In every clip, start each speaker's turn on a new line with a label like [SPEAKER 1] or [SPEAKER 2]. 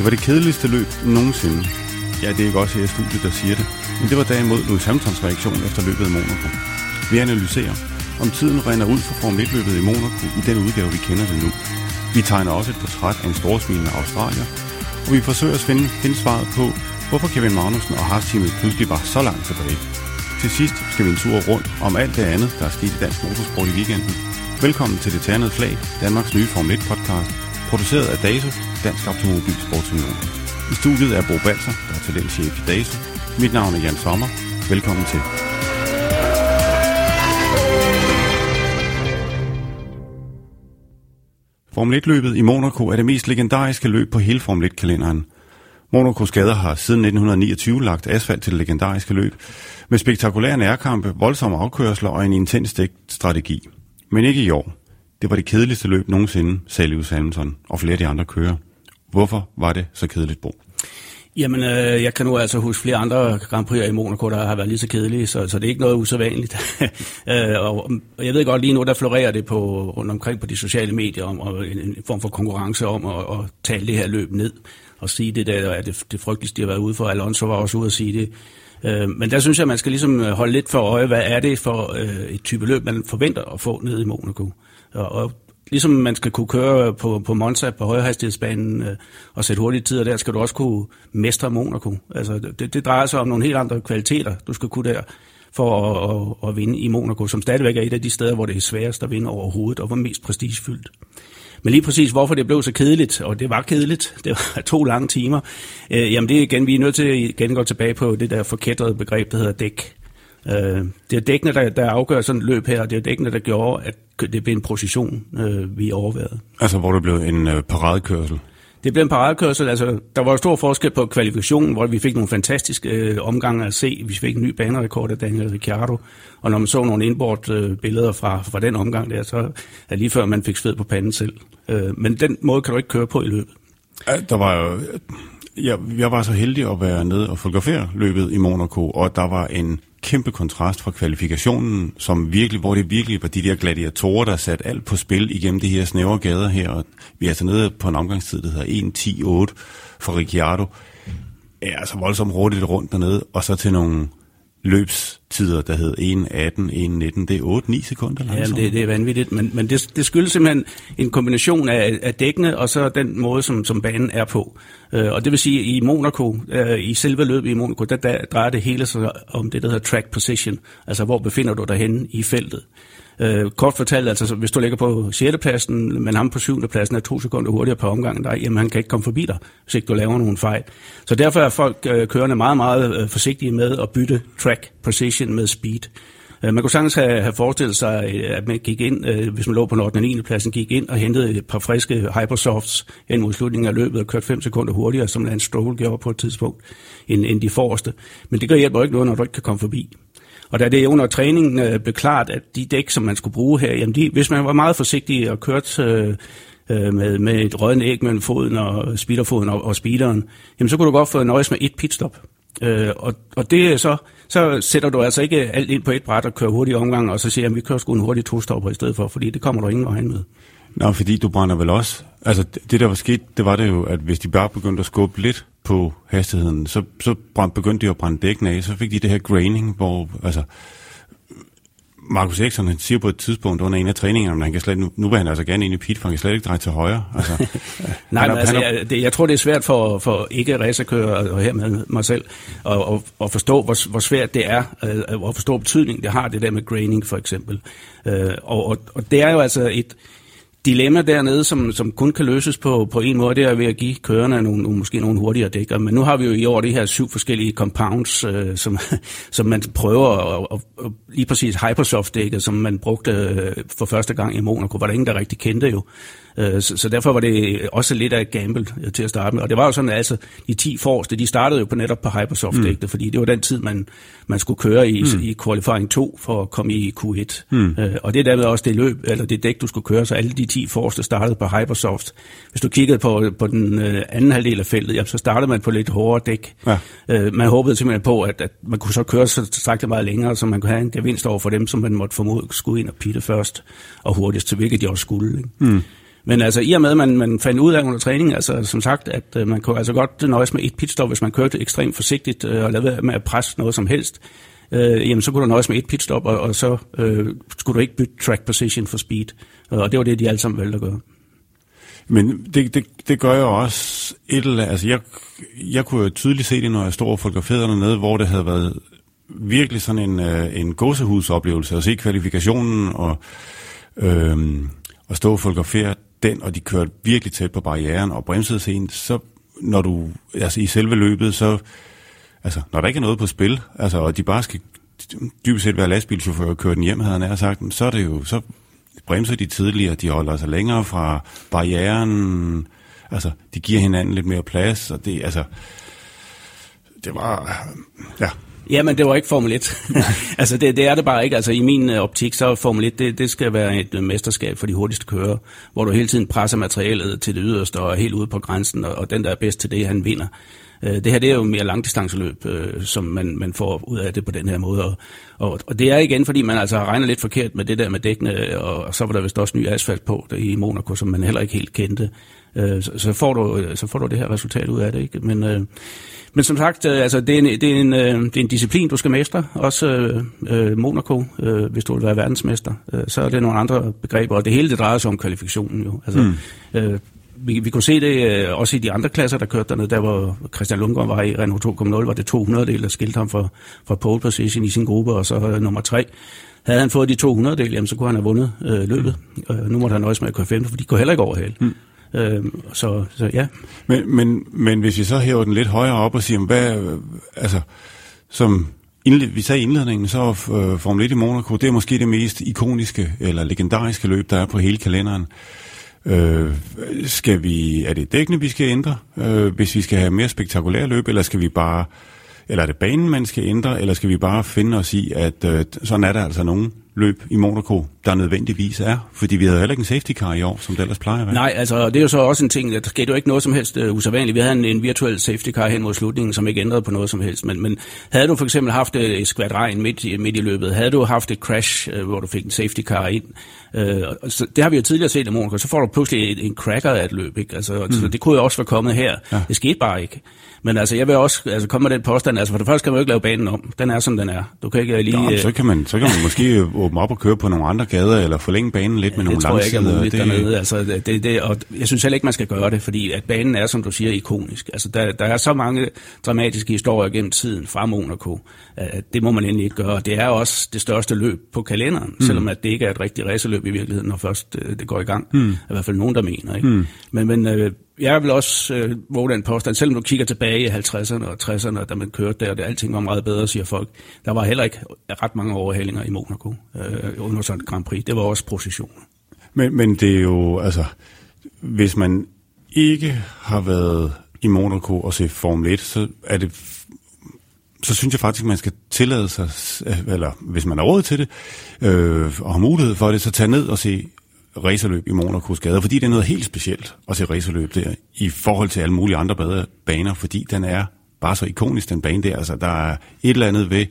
[SPEAKER 1] Det var det kedeligste løb nogensinde. Ja, det er ikke også her i studiet, der siger det. Men det var derimod Louis Hamiltons reaktion efter løbet i Monaco. Vi analyserer, om tiden render ud for Formel 1-løbet i Monaco i den udgave, vi kender det nu. Vi tegner også et portræt af en storsmilende Australier, og vi forsøger at finde, finde svaret på, hvorfor Kevin Magnussen og Haas-teamet pludselig var så langt tilbage. Til sidst skal vi en tur rundt om alt det andet, der er sket i dansk motorsport i weekenden. Velkommen til Det Ternede Flag, Danmarks nye Formel 1-podcast, produceret af DASO, Dansk Automobil Sportsunion. I studiet er Bo Balser, der er talentchef i DASO. Mit navn er Jan Sommer. Velkommen til. Formel 1-løbet i Monaco er det mest legendariske løb på hele Formel 1-kalenderen. Monacos gader har siden 1929 lagt asfalt til det legendariske løb, med spektakulære nærkampe, voldsomme afkørsler og en intens strategi. Men ikke i år. Det var det kedeligste løb nogensinde, sagde Lewis Hamilton og flere af de andre kører. Hvorfor var det så kedeligt, Bo?
[SPEAKER 2] Jamen, øh, jeg kan nu altså huske flere andre Grand Prix i Monaco, der har været lige så kedelige, så, så det er ikke noget usædvanligt. øh, og jeg ved godt lige nu, der florerer det på, rundt omkring på de sociale medier om og en, en form for konkurrence om at, at tale det her løb ned og sige det der, at det, det frygteligste, de har været ude for. Alonso var også ude at sige det. Øh, men der synes jeg, man skal ligesom øh, holde lidt for øje, hvad er det for øh, et type løb, man forventer at få ned i Monaco. Og, og ligesom man skal kunne køre på, på Monza på højhastighedsbanen øh, og sætte hurtige tider der, skal du også kunne mestre Monaco. Altså, det, det drejer sig om nogle helt andre kvaliteter, du skal kunne der for at, at, at vinde i Monaco, som stadigvæk er et af de steder, hvor det er sværest at vinde overhovedet, og hvor mest prestigefyldt. Men lige præcis, hvorfor det blev så kedeligt, og det var kedeligt, det var to lange timer, øh, jamen det er igen, vi er nødt til at igen gå tilbage på det der forkætrede begreb, der hedder dæk. Øh, det er dækkene, der, der afgør sådan et løb her, og det er dækkene, der gjorde, at det blev en procession, øh, vi overvejede.
[SPEAKER 1] Altså, hvor det blev en øh, paradekørsel?
[SPEAKER 2] Det blev en paradekørsel. Altså, der var stor forskel på kvalifikationen, hvor vi fik nogle fantastiske øh, omgange at se. Vi fik en ny banerekord af Daniel Ricciardo, og når man så nogle indbort øh, billeder fra, fra den omgang der, så er lige før man fik sved på panden selv. Øh, men den måde kan du ikke køre på i løbet.
[SPEAKER 1] Der var jo... Jeg, jeg var så heldig at være nede og fotografere løbet i Monaco, og der var en kæmpe kontrast fra kvalifikationen, som virkelig, hvor det virkelig var de der gladiatorer, der satte alt på spil igennem de her snævre gader her. Og vi er altså nede på en omgangstid, der hedder 1.10.8 for Ricciardo. Ja, altså voldsomt hurtigt rundt dernede, og så til nogle løbstider, der hed 1.18, 1.19. Det er 8-9 sekunder
[SPEAKER 2] langsomt. Ja, det, det er vanvittigt, men, men det, det skyldes simpelthen en kombination af, af dækkene og så den måde, som, som banen er på. Uh, og det vil sige, i Monaco, uh, i selve løbet i Monaco, der, der drejer det hele sig om det, der hedder track position, altså hvor befinder du dig henne i feltet. Øh, kort fortalt, altså hvis du ligger på 6. pladsen, men ham på 7. pladsen er to sekunder hurtigere på omgangen dig, jamen han kan ikke komme forbi dig, hvis ikke du laver nogen fejl. Så derfor er folk øh, kørende meget, meget øh, forsigtige med at bytte track position med speed. Øh, man kunne sagtens have, have forestillet sig, øh, at man gik ind, øh, hvis man lå på den 8. og 9. pladsen, gik ind og hentede et par friske Hypersofts hen mod slutningen af løbet og kørte 5 sekunder hurtigere, som Lance Stroll gjorde på et tidspunkt, end, end de forreste. Men det gør hjælper ikke noget, når du ikke kan komme forbi. Og da det under træningen øh, blev klart, at de dæk, som man skulle bruge her, jamen de, hvis man var meget forsigtig og kørte øh, øh, med, med et rødende æg mellem foden og speederfoden og, og speederen, jamen så kunne du godt få nøjes med et pitstop. Øh, og, og det er så, så sætter du altså ikke alt ind på et bræt og kører hurtig omgang, og så siger at vi kører sgu en hurtig to i stedet for, fordi det kommer du ingen vej med.
[SPEAKER 1] Nå, fordi du brænder vel også... Altså, det der var sket, det var det jo, at hvis de bare begyndte at skubbe lidt på hastigheden, så, så begyndte de at brænde dækkene af, så fik de det her graining, hvor... Altså, Markus Eriksson han siger på et tidspunkt under en af træningerne, at han kan slet, nu, nu vil han altså gerne ind i pit, for han kan slet ikke dreje til højre. Altså,
[SPEAKER 2] Nej, han, men altså, han, jeg, det, jeg tror, det er svært for, for ikke racerkører, og her med mig selv, at, at, at forstå, hvor, hvor svært det er, øh, at forstå betydningen, det har, det der med graining for eksempel. Øh, og, og, og det er jo altså et, dilemma dernede, som, som kun kan løses på, på en måde, det er ved at give kørerne nogle, nogle, måske nogle hurtigere dækker. Men nu har vi jo i år de her syv forskellige compounds, øh, som, som man prøver, og, og, og lige præcis Hypersoft-dækket, som man brugte øh, for første gang i Monaco, var der ingen, der rigtig kendte jo. Øh, så, så derfor var det også lidt af et gamble øh, til at starte med. Og det var jo sådan, at altså, de 10 forreste, de startede jo på netop på Hypersoft-dækket, mm. fordi det var den tid, man, man skulle køre i, mm. i qualifying 2 for at komme i Q1. Mm. Øh, og det er dermed også det løb, eller det dæk, du skulle køre, så alle de 10 forreste startede på Hypersoft. Hvis du kiggede på, på den anden halvdel af feltet, jamen, så startede man på lidt hårdere dæk. Ja. Man håbede simpelthen på, at, at man kunne så køre så sagt meget længere, så man kunne have en gevinst over for dem, som man måtte formode skulle ind og pitte først og hurtigst, til hvilket de også skulle. Ikke? Mm. Men altså i og med, at man, man fandt ud af under træning, altså som sagt, at øh, man kunne altså godt nøjes med et pitstop, hvis man kørte ekstremt forsigtigt øh, og lavede med at presse noget som helst, øh, jamen så kunne du nøjes med et pitstop, og, og så øh, skulle du ikke bytte track position for speed. Og det var det, de alle sammen valgte at gøre.
[SPEAKER 1] Men det, det, det gør jeg også et eller andet. Altså jeg, jeg kunne jo tydeligt se det, når jeg stod og fotograferede nede, hvor det havde været virkelig sådan en, øh, en gåsehusoplevelse at se kvalifikationen og, øhm, og stå og fotografere den, og de kørte virkelig tæt på barrieren og bremsede sent, så når du, altså i selve løbet, så, altså når der ikke er noget på spil, altså og de bare skal dybest set være lastbilchauffør og køre den hjem, havde han sagt, så er det jo, så bremser de tidligere, de holder sig længere fra barrieren, altså de giver hinanden lidt mere plads, og det, altså, det var, ja,
[SPEAKER 2] Jamen, det var ikke Formel 1. altså, det, det er det bare ikke. Altså, i min øh, optik, så er Formel 1, det, det skal være et øh, mesterskab for de hurtigste kører, hvor du hele tiden presser materialet til det yderste og er helt ude på grænsen, og, og den, der er bedst til det, han vinder. Øh, det her det er jo mere langdistanceløb, øh, som man, man får ud af det på den her måde. Og, og, og det er igen, fordi man altså regner lidt forkert med det der med dækkene, og, og så var der vist også ny asfalt på der i Monaco, som man heller ikke helt kendte. Øh, så, så, får du, så får du det her resultat ud af det. Ikke? Men, øh, men som sagt, øh, altså, det, er en, det, er en, øh, det er en disciplin, du skal mestre. Også øh, øh, Monaco, øh, hvis du vil være verdensmester. Øh, så er det nogle andre begreber, og det hele det drejer sig om kvalifikationen jo. Altså, mm. øh, vi, vi kunne se det øh, også i de andre klasser, der kørte dernede, der hvor Christian Lundgaard var i Renault 2.0, var det 200 del, der skilte ham fra, fra pole position i sin gruppe, og så øh, nummer 3. Havde han fået de 200 del, jamen, så kunne han have vundet øh, løbet. Mm. Øh, nu måtte han nøjes med at køre 5, for de kunne heller ikke overhale. Mm. Øh, så, så ja.
[SPEAKER 1] Men, men, men hvis vi så hæver den lidt højere op og siger, hvad, altså, som indled, vi sagde i indledningen, så øh, Formel 1 i Monaco, det er måske det mest ikoniske eller legendariske løb, der er på hele kalenderen. Øh, skal vi, er det dækkene, vi skal ændre, øh, hvis vi skal have mere spektakulære løb, eller skal vi bare, eller er det banen, man skal ændre, eller skal vi bare finde os i, at øh, sådan er der altså nogen løb i Monaco, der nødvendigvis er? Fordi vi havde heller ikke en safety car i år, som det ellers plejer at være.
[SPEAKER 2] Nej, altså det er jo så også en ting, der skete jo ikke noget som helst uh, usædvanligt. Vi havde en, en virtuel safety car hen mod slutningen, som ikke ændrede på noget som helst. Men, men havde du for eksempel haft et skvat regn midt, midt i løbet, havde du haft et crash, uh, hvor du fik en safety car ind, uh, så det har vi jo tidligere set i Monaco, så får du pludselig en, en cracker af et løb. Ikke? Altså, mm. Så det kunne jo også være kommet her. Ja. Det skete bare ikke. Men altså, jeg vil også altså, komme med den påstand, altså for det første kan man jo ikke lave banen om. Den er, som den er. Du kan ikke lige...
[SPEAKER 1] Nå, så, kan man, så kan man måske åbne op og køre på nogle andre gader, eller forlænge banen lidt med ja, nogle langsider. Det tror jeg ikke er
[SPEAKER 2] muligt det... dernede. Altså, det, det, og jeg synes heller ikke, man skal gøre det, fordi at banen er, som du siger, ikonisk. Altså, der, der er så mange dramatiske historier gennem tiden fra Monaco, at det må man endelig ikke gøre. Det er også det største løb på kalenderen, mm. selvom at det ikke er et rigtigt racerløb i virkeligheden, når først øh, det går i gang. Mm. I hvert fald nogen, der mener. Ikke? Mm. Men, men øh, jeg vil også øh, våge den påstand, selvom du kigger tilbage i 50'erne og 60'erne, da man kørte der, og det, alting var meget bedre, siger folk. Der var heller ikke ret mange overhalinger i Monaco øh, under sådan Grand Prix. Det var også procession.
[SPEAKER 1] Men, men det er jo, altså, hvis man ikke har været i Monaco og se Formel 1, så er det så synes jeg faktisk, at man skal tillade sig, eller hvis man har råd til det, øh, og har mulighed for det, så tage ned og se racerløb i Monaco gader, fordi det er noget helt specielt at se racerløb der, i forhold til alle mulige andre baner, fordi den er bare så ikonisk, den bane der. Altså, der er et eller andet ved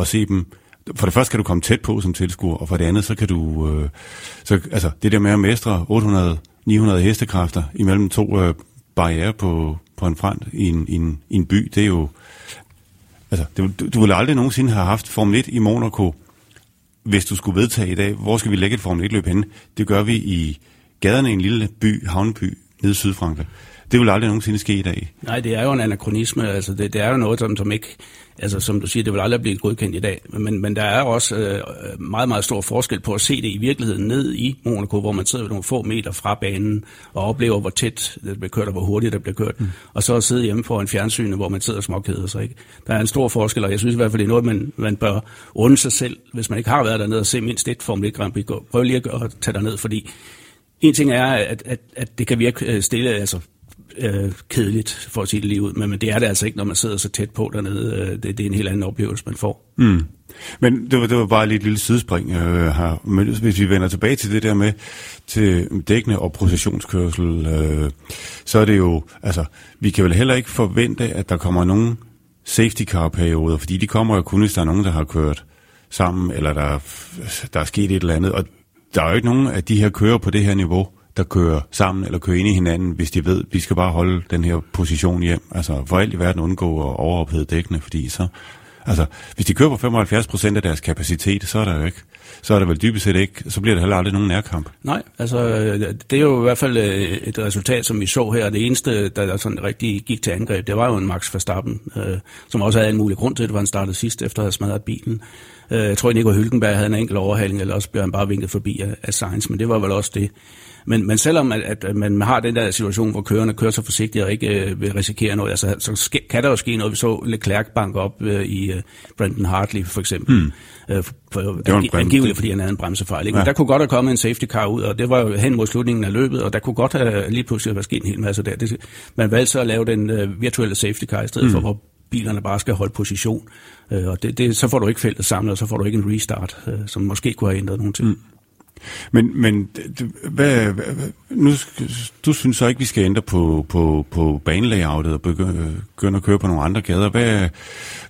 [SPEAKER 1] at se dem. For det første kan du komme tæt på som tilskuer, og for det andet, så kan du... Øh, så, altså, det der med at mestre 800-900 hestekræfter imellem to øh, barriere på, på en front i en, i, en, i en by, det er jo... Altså, det, du, du ville aldrig nogensinde have haft Formel 1 i Monaco, hvis du skulle vedtage i dag, hvor skal vi lægge et Formel 1-løb henne? Det gør vi i gaderne i en lille by, havneby, nede i Sydfrankrig. Det vil aldrig nogensinde ske i dag.
[SPEAKER 2] Nej, det er jo en anachronisme. Altså, det, det er jo noget, som, som ikke... Altså, som du siger, det vil aldrig blive godkendt i dag. Men, men der er også øh, meget, meget stor forskel på at se det i virkeligheden ned i Monaco, hvor man sidder nogle få meter fra banen og oplever, hvor tæt det bliver kørt, og hvor hurtigt det bliver kørt. Mm. Og så at sidde hjemme for en fjernsyn, hvor man sidder og småkeder sig. Ikke? Der er en stor forskel, og jeg synes i hvert fald, det er noget, man, man bør unde sig selv, hvis man ikke har været dernede og se mindst et Formel 1 Grand Prix. Prøv lige at tage derned, fordi en ting er, at, at, at det kan virke øh, stille, altså øh, kedeligt, for at sige det lige ud. Men, men det er det altså ikke, når man sidder så tæt på dernede. Øh, det, det er en helt anden oplevelse, man får.
[SPEAKER 1] Mm. Men det var, det var bare lige et lille sidespring øh, her. Men hvis vi vender tilbage til det der med til dækkende og processionskørsel, øh, så er det jo, altså, vi kan vel heller ikke forvente, at der kommer nogen safety car perioder, fordi de kommer jo kun, hvis der er nogen, der har kørt sammen, eller der, der er sket et eller andet. Og der er jo ikke nogen af de her kører på det her niveau, der kører sammen eller kører ind i hinanden, hvis de ved, at vi skal bare holde den her position hjem. Altså for alt i verden undgå at overophede dækkene, fordi så... Altså, hvis de kører på 75 procent af deres kapacitet, så er der jo ikke så er det vel dybest set ikke, så bliver det heller aldrig nogen nærkamp.
[SPEAKER 2] Nej, altså det er jo i hvert fald øh, et resultat, som vi så her. Det eneste, der sådan rigtig gik til angreb, det var jo en Max Verstappen, øh, som også havde en mulig grund til, det, hvor han startede sidst, efter at have smadret bilen. Øh, jeg tror, at Nico Hylkenberg havde en enkelt overhaling, eller også blev han bare vinket forbi af, af Sainz, men det var vel også det. Men, men selvom at, at man har den der situation, hvor kørerne kører så forsigtigt og ikke øh, vil risikere noget, altså, så ske, kan der jo ske noget. Vi så Leclerc banke op øh, i øh, Brendan Hartley for eksempel. Hmm. Øh, for, angiveligt, fordi han havde en bremsefejl. Ikke? Ja. Men der kunne godt have kommet en safety car ud, og det var jo hen mod slutningen af løbet, og der kunne godt have lige pludselig været sket en hel masse der. Det, man valgte så at lave den øh, virtuelle safety car i stedet hmm. for, hvor bilerne bare skal holde position. Øh, og det, det, så får du ikke feltet samlet, og så får du ikke en restart, øh, som måske kunne have ændret nogle ting. Mm.
[SPEAKER 1] Men, men hvad, nu, du synes så ikke, vi skal ændre på, på, på banelayoutet og begynde at køre på nogle andre gader. Hvad,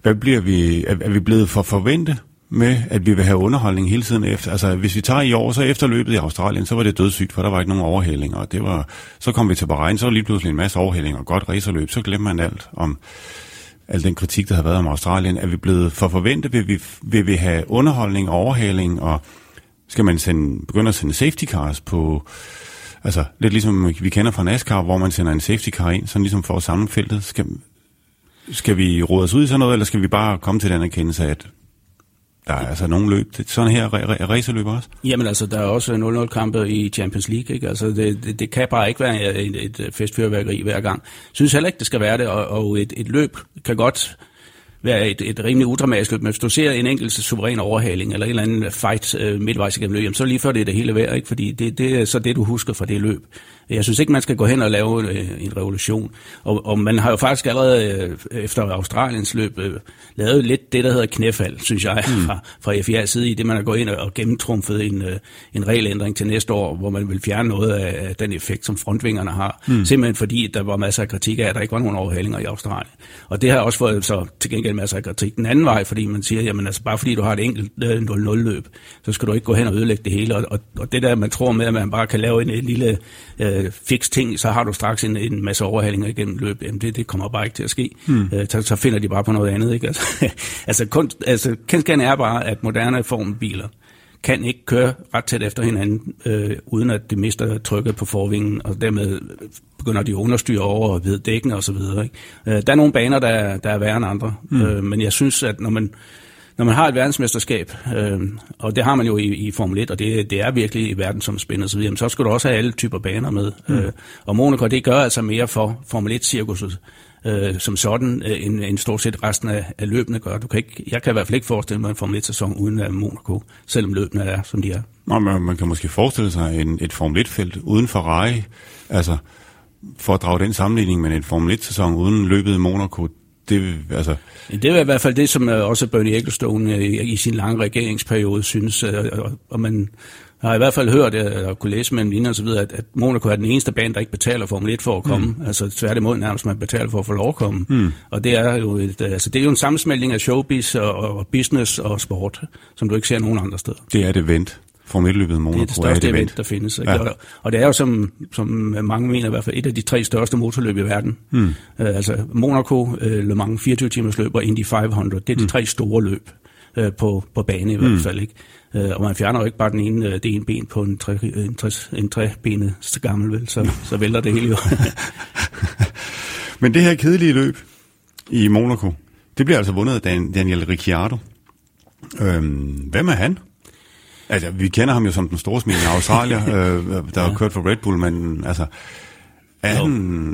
[SPEAKER 1] hvad bliver vi, er, er vi blevet for forventet med, at vi vil have underholdning hele tiden efter. Altså, hvis vi tager i år, så efter løbet i Australien, så var det dødssygt, for der var ikke nogen overhældinger. Og det var, så kom vi til Bahrain, så var lige pludselig en masse overhældinger og godt racerløb. Så glemmer man alt om al den kritik, der har været om Australien. Er vi blevet for forventet? Vil vi, vil vi have underholdning og overhaling og skal man sende, begynde at sende safety cars på, altså lidt ligesom vi kender fra NASCAR, hvor man sender en safety car ind, sådan ligesom for at samle feltet. Skal, skal vi råde os ud i sådan noget, eller skal vi bare komme til den erkendelse, at der er altså nogle løb, sådan her racerløb også?
[SPEAKER 2] Jamen altså, der er også 0-0-kampe i Champions League, ikke? Altså, det, det, det kan bare ikke være et, et festfyrværkeri hver gang. Jeg synes heller ikke, det skal være det, og, og et, et løb kan godt være et, et rimelig udramatisk løb, men hvis du ser en enkelt suveræn overhaling, eller en eller anden fight øh, midtvejs igennem løb, så lige før det er det hele værd, ikke? fordi det, det er så det, du husker fra det løb. Jeg synes ikke, man skal gå hen og lave øh, en revolution. Og, og man har jo faktisk allerede øh, efter Australiens løb øh, lavet lidt det, der hedder knæfald, synes jeg, mm. fra, fra FIA's side, i det man har gået ind og gennemtrumfet en, øh, en regelændring til næste år, hvor man vil fjerne noget af, af den effekt, som frontvingerne har. Mm. Simpelthen fordi, der var masser af kritik af, at der ikke var nogen overhalinger i Australien. Og det har også fået så til gengæld masser af kritik den anden vej, fordi man siger, jamen altså bare fordi du har et enkelt øh, 0-0-løb, så skal du ikke gå hen og ødelægge det hele. Og, og, og det der, man tror med, at man bare kan lave en, en lille øh, øh, fix ting, så har du straks en, en masse overhalinger igennem løbet. Jamen det, det kommer bare ikke til at ske. Mm. Øh, så, så finder de bare på noget andet. Ikke? Altså, altså, kun, altså kendskærende er bare, at moderne formbiler kan ikke køre ret tæt efter hinanden, øh, uden at det mister trykket på forvingen, og dermed begynder de at understyre over ved dækkene osv. Øh, der er nogle baner, der, der er værre end andre, mm. øh, men jeg synes, at når man når man har et verdensmesterskab, øh, og det har man jo i, i Formel 1, og det, det er virkelig i verden som spænder så videre, så skal du også have alle typer baner med. Mm. Øh, og Monaco, det gør altså mere for Formel 1-cirkuset øh, som sådan, øh, end, end stort set resten af, af løbene gør. Du kan ikke, jeg kan i hvert fald ikke forestille mig en Formel 1-sæson uden af Monaco, selvom løbene er, som de er.
[SPEAKER 1] Nå, man, man kan måske forestille sig en, et Formel 1-felt uden Ferrari, altså for at drage den sammenligning med en Formel 1-sæson uden løbet i Monaco, det, altså...
[SPEAKER 2] det er i hvert fald det, som øh, også Bernie Ecclestone i, i sin lange regeringsperiode synes, øh, og, og man har i hvert fald hørt, og kunne læse mellem linjer og så videre, at, at Monaco er den eneste bane, der ikke betaler Formel 1 for at komme. Mm. Altså tværtimod nærmest, man betaler for at få lov at komme. Mm. Og det er jo et, altså, det er jo en sammensmeltning af showbiz og, og business og sport, som du ikke ser nogen andre steder.
[SPEAKER 1] Det er det event. Formel 1-løbet Monaco
[SPEAKER 2] det er det største er event, event, der findes. Ja. Og, og det er jo, som, som mange mener i hvert fald, et af de tre største motorløb i verden. Mm. Uh, altså Monaco, uh, Le Mans 24 timers løb og Indy 500, det er de mm. tre store løb uh, på, på bane i hvert mm. fald. Ikke? Uh, og man fjerner jo ikke bare den ene, det ene ben på en, tre, en, tre, en trebenet gammel, vel? Så, så vælter det hele jo.
[SPEAKER 1] Men det her kedelige løb i Monaco, det bliver altså vundet af Daniel Ricciardo. Øhm, hvem er han? Altså, vi kender ham jo som den store smil i Australien, øh, der har ja. kørt for Red Bull, men altså, er han,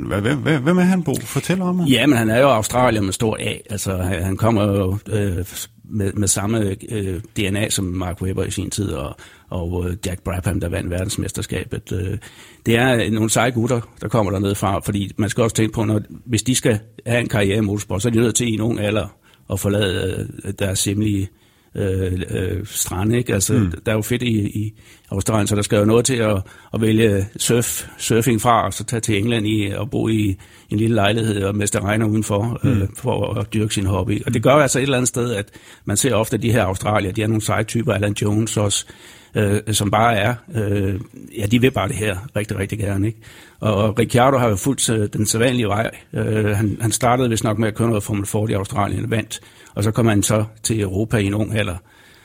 [SPEAKER 1] hvem, hvem, hvem er han, Bo? Fortæl om ham.
[SPEAKER 2] Ja, men han er jo Australier med stor A. Altså, han kommer jo øh, med, med samme øh, DNA som Mark Webber i sin tid, og, og øh, Jack Brabham, der vandt verdensmesterskabet. Øh, det er nogle seje gutter, der kommer dernede fra, fordi man skal også tænke på, når, hvis de skal have en karriere i motorsport, så er de nødt til i en ung alder at forlade øh, deres hjemlige øh, øh, strande. Ikke? Altså, mm. Der er jo fedt i, i Australien, så der skal jo noget til at, at vælge surf, surfing fra, og så tage til England i, og bo i en lille lejlighed og meste regner udenfor, mm. øh, for at dyrke sin hobby. Og det gør altså et eller andet sted, at man ser ofte de her australier, de er nogle seje typer, Alan Jones også, øh, som bare er, øh, ja, de vil bare det her rigtig, rigtig gerne. Ikke? Og, og Ricciardo har jo fulgt øh, den sædvanlige vej. Øh, han, han startede vist nok med at køre noget Formel 4 i Australien, vandt, og så kom han så til Europa i en ung alder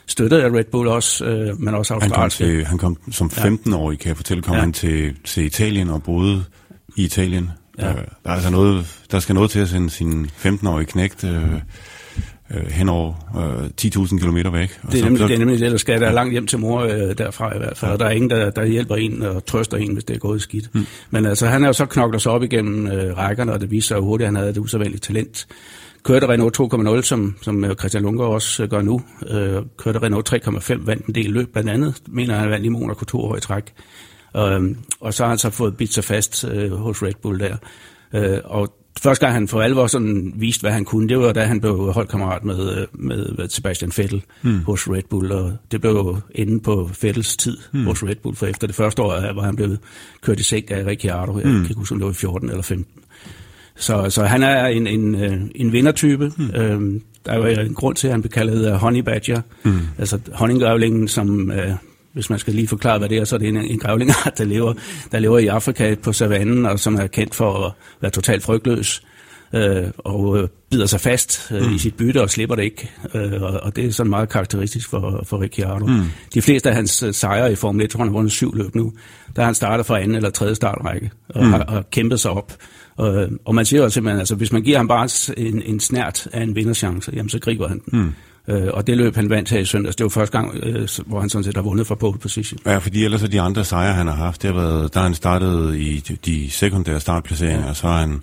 [SPEAKER 2] støttet af Red Bull også, øh, men også
[SPEAKER 1] Australien. Han kom, til, han kom som 15-årig, kan jeg fortælle, kom ja. han til, til Italien og boede i Italien. Ja. Øh, der, er altså noget, der skal noget til at sende sin 15-årige knægt øh, øh, hen over øh, 10.000 km væk.
[SPEAKER 2] Og det, er nemlig, så, det er nemlig det, der skal. Der er langt hjem til mor øh, derfra i hvert fald, ja. og der er ingen, der, der hjælper en og trøster en, hvis det er gået skidt. Hmm. Men altså, han er jo så knoklet sig op igennem øh, rækkerne, og det viser sig hurtigt, at han havde et usædvanligt talent. Kørte Renault 2.0, som, som øh, Christian Lunker også øh, gør nu. Øh, kørte Renault 3.5, vandt en del løb blandt andet. Mener han vandt i Monaco to år i træk. Øh, og så har han så fået bidt sig fast øh, hos Red Bull der. Øh, og første gang han for alvor sådan viste, hvad han kunne, det var da han blev holdkammerat med, med Sebastian Vettel hmm. hos Red Bull, og det blev jo inde på Vettels tid hmm. hos Red Bull, for efter det første år var han blevet kørt i sænk af Ricciardo, jeg hmm. kan ikke huske, om det var i 14 eller 15. Så, så han er en, en, øh, en vindertype. Hmm. Øhm, der er jo en grund til, at han bliver kaldet Honey Badger, hmm. altså honninggrævlingen, som øh, hvis man skal lige forklare, hvad det er, så er det en, en grævlingart, der lever, der lever i Afrika på savannen, og som er kendt for at være totalt frygtløs, øh, og øh, bider sig fast øh, mm. i sit bytte og slipper det ikke. Øh, og, og det er sådan meget karakteristisk for, for Ricciardo. Mm. De fleste af hans øh, sejre i Formel 1, tror han har vundet syv løb nu, der han startet fra anden eller tredje startrække, og mm. har, har kæmpet sig op. Og, og man siger jo simpelthen, altså hvis man giver ham bare en, en snært af en vinderchance, jamen så griber han den. Mm. Øh, og det løb han vandt her i søndags. Det var første gang, øh, hvor han sådan set har vundet fra pole position.
[SPEAKER 1] Ja, fordi ellers er de andre sejre, han har haft, det har været, der han startet i de sekundære startplaceringer, ja. og så har han,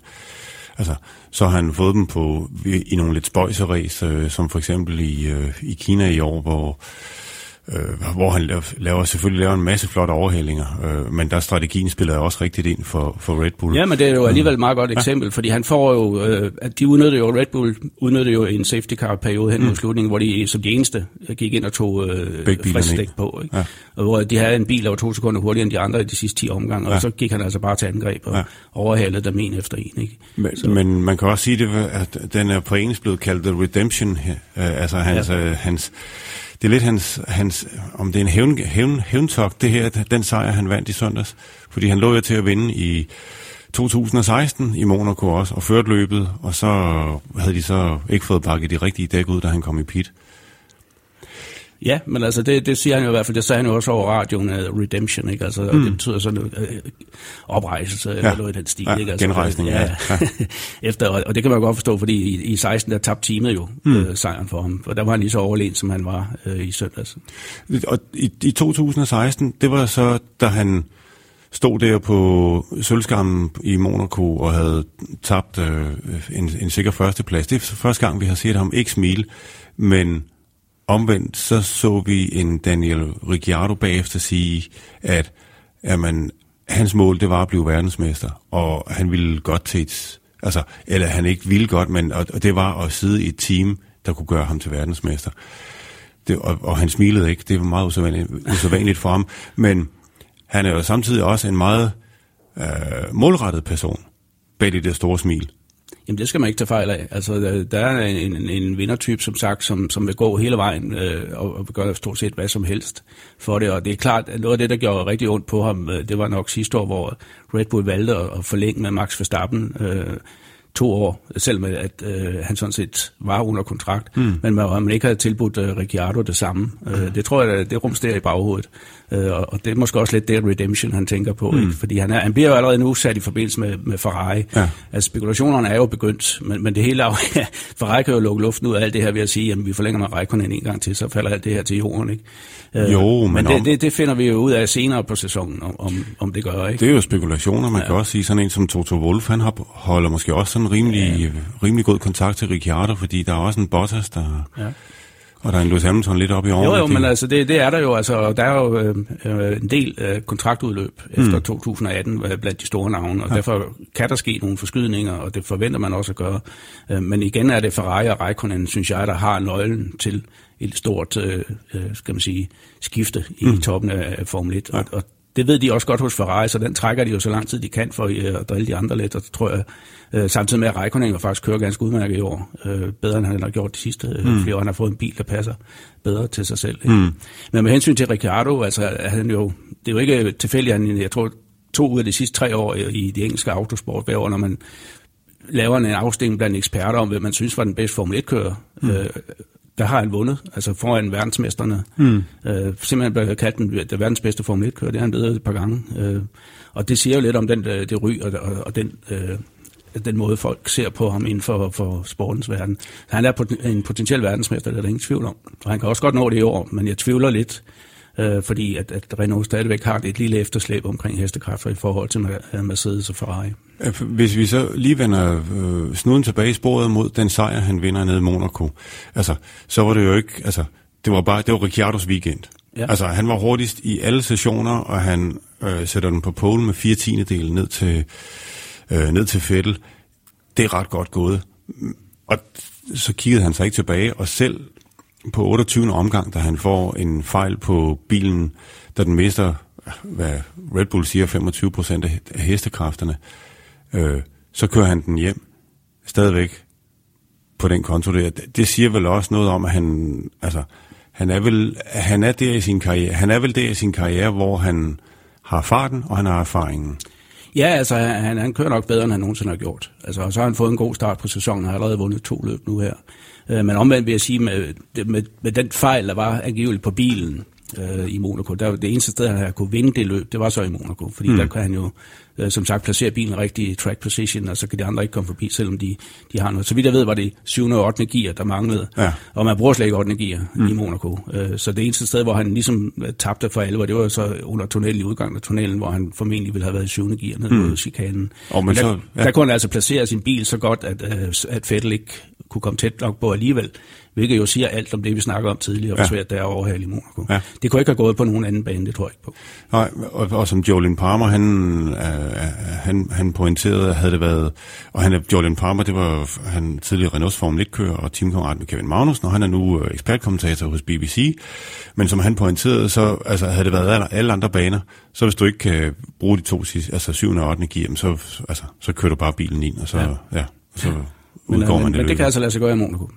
[SPEAKER 1] altså, så har han fået dem på, i nogle lidt spøjseræs, øh, som for eksempel i, øh, i Kina i år, hvor øh, hvor han laver, selvfølgelig laver en masse flotte overhældinger, øh, men der strategien spiller også rigtigt ind for, for Red Bull.
[SPEAKER 2] Ja, men det er jo alligevel et meget godt eksempel, ja. fordi han får jo, øh, at de udnyttede jo, Red Bull udnyttede jo en safety car periode hen mm. mod slutningen, hvor de som de eneste gik ind og tog øh, frisk på, ikke? Ja. og hvor de havde en bil, der var to sekunder hurtigere end de andre i de sidste 10 omgange, ja. og så gik han altså bare til angreb og ja. overhalede dem en efter en. Ikke?
[SPEAKER 1] Men, men man kan også sige, det, at den er på engelsk blevet kaldt The Redemption, øh, altså hans, ja. øh, hans det er lidt hans, hans om det er en hævn, hævn, hævntok, det her, den sejr, han vandt i søndags. Fordi han lå jo til at vinde i 2016 i Monaco også, og førte løbet, og så havde de så ikke fået bakket de rigtige dæk ud, da han kom i pit.
[SPEAKER 2] Ja, men altså det, det siger han jo i hvert fald, det sagde han jo også over radioen, uh, redemption, ikke? Altså, mm. det betyder sådan noget uh, oprejselse, ja. eller noget i den stil,
[SPEAKER 1] ja,
[SPEAKER 2] ikke?
[SPEAKER 1] Altså, genrejsning, ja. ja.
[SPEAKER 2] Efter, og det kan man godt forstå, fordi i, i 16 der tabte teamet jo mm. uh, sejren for ham, og der var han lige så overlegen, som han var uh, i søndags.
[SPEAKER 1] Og i, i 2016, det var så, da han stod der på sølvskammen i Monaco og havde tabt øh, en, en sikker førsteplads. Det er første gang, vi har set ham ikke smile, men Omvendt så så vi en Daniel Ricciardo bagefter sige, at jamen, hans mål det var at blive verdensmester, og han ville godt til et, altså, eller han ikke ville godt, men og, og det var at sidde i et team, der kunne gøre ham til verdensmester. Det, og, og han smilede ikke, det var meget usædvanligt, usædvanligt for ham, men han er jo samtidig også en meget øh, målrettet person bag det der store smil.
[SPEAKER 2] Jamen det skal man ikke tage fejl af. Altså der er en, en, en vindertype, som sagt, som, som vil gå hele vejen øh, og, og gøre stort set hvad som helst for det. Og det er klart, at noget af det, der gjorde rigtig ondt på ham, øh, det var nok sidste år, hvor Red Bull valgte at, at forlænge med Max Verstappen. Øh, to år, selvom at øh, han sådan set var under kontrakt, mm. men man, man ikke havde tilbudt øh, Ricciardo det samme. Mm. Øh, det tror jeg, det rumsterer i baghovedet. Øh, og, og det er måske også lidt det redemption, han tænker på, mm. ikke? fordi han, er, han bliver jo allerede nu sat i forbindelse med, med Ferrari. Ja. Altså spekulationerne er jo begyndt, men, men det hele jo, ja, Ferrari kan jo lukke luften ud af alt det her ved at sige, at vi forlænger med Raikkonen en gang til, så falder alt det her til jorden. Ikke?
[SPEAKER 1] Øh, jo, men,
[SPEAKER 2] men det, om... det, det finder vi jo ud af senere på sæsonen, om, om det gør. Ikke?
[SPEAKER 1] Det er jo spekulationer, man ja. kan også sige, sådan en som Toto Wolff, han holder måske også sådan rimelig, ja. rimelig god kontakt til Ricciardo, fordi der er også en Bottas, der... Ja Og der er en Lewis Hamilton lidt op i årene.
[SPEAKER 2] Jo, jo, men altså, det, det er der jo. Altså, der er jo øh, øh en del øh, kontraktudløb efter mm. 2018 øh, blandt de store navne, og ja. derfor kan der ske nogle forskydninger, og det forventer man også at gøre. Øh, men igen er det Ferrari og Raikkonen, synes jeg, der har nøglen til et stort, øh, øh skal man sige, skifte i mm. toppen af Formel 1. Ja. Og, og det ved de også godt hos Ferrari, så den trækker de jo så lang tid de kan for øh, at drille de andre lidt, og det tror jeg, øh, samtidig med at Raikkonen faktisk kører ganske udmærket i år, øh, bedre end han har gjort de sidste mm. flere år. Han har fået en bil, der passer bedre til sig selv. Mm. Men med hensyn til Ricciardo, altså han jo, det er jo ikke tilfældigt, han, jeg tror, to ud af de sidste tre år i de engelske autosport, hver år, når man laver en afstemning blandt eksperter om, hvem man synes var den bedste Formel 1-kører. Mm. Øh, der har han vundet, altså foran verdensmesterne. Mm. Øh, simpelthen blevet kaldt den, det verdens bedste Formel 1-kører, det har han blevet et par gange. Øh, og det siger jo lidt om den, øh, det ry og, og, og den, øh, den måde, folk ser på ham inden for, for sportens verden. Han er en potentiel verdensmester, det er der ingen tvivl om. Og han kan også godt nå det i år, men jeg tvivler lidt, øh, fordi at, at Renault stadigvæk har et lille efterslæb omkring hestekræfter i forhold til Mercedes og Ferrari.
[SPEAKER 1] Hvis vi så lige vender øh, snuden tilbage i sporet mod den sejr, han vinder nede i Monaco, altså, så var det jo ikke, altså, det var bare, det var Ricciardos weekend. Ja. Altså, han var hurtigst i alle sessioner, og han øh, sætter den på pole med fire tiendedele ned til, øh, ned til Fettel. Det er ret godt gået. Og så kiggede han sig ikke tilbage, og selv på 28. omgang, da han får en fejl på bilen, da den mister, hvad Red Bull siger, 25 procent af hestekræfterne, øh, så kører han den hjem stadigvæk på den konto der. Det siger vel også noget om, at han, altså, han er vel, han er der i sin karriere, han er vel der i sin karriere, hvor han har farten, og han har erfaringen.
[SPEAKER 2] Ja, altså han, han kører nok bedre, end han nogensinde har gjort. Altså, og så har han fået en god start på sæsonen, og har allerede vundet to løb nu her. Øh, men omvendt vil jeg sige, med, med, med den fejl, der var angiveligt på bilen øh, i Monaco, der, det eneste sted, han kunne vinde det løb, det var så i Monaco, fordi mm. der kan han jo øh, som sagt placere bilen rigtig i track position, og så kan de andre ikke komme forbi, selvom de, de har noget. Så vidt jeg ved, var det 7. og 8. gear, der manglede, ja. og man bruger slet ikke 8. gear mm. i Monaco. Øh, så det eneste sted, hvor han ligesom øh, tabte for alvor, det var så under tunnelen i udgangen af tunnelen, hvor han formentlig ville have været i 7. gear nede mm. chikanen. Oh, men, der, så, ja. der kunne han altså placere sin bil så godt, at, øh, at Fettel ikke kunne komme tæt nok på alligevel hvilket jo siger alt om det, vi snakker om tidligere, hvor ja. svært det er at overhale i Monaco. Ja. Det kunne ikke have gået på nogen anden bane, det tror jeg ikke på.
[SPEAKER 1] Nej, og, og som Jolien Palmer, han, øh, han, han pointerede, havde det været, og han er Jolien Palmer, det var han tidligere Renaults Formel 1-kører og teamkammerat med Kevin Magnussen, og han er nu øh, ekspertkommentator hos BBC. Men som han pointerede, så altså, havde det været alle, alle andre baner, så hvis du ikke kan bruge de to sidste, altså 7. og 8. gear, så, altså, så kører du bare bilen ind, og så, ja. Ja, så
[SPEAKER 2] men, udgår men, man det. Men det kan altså lade sig gøre i Monaco.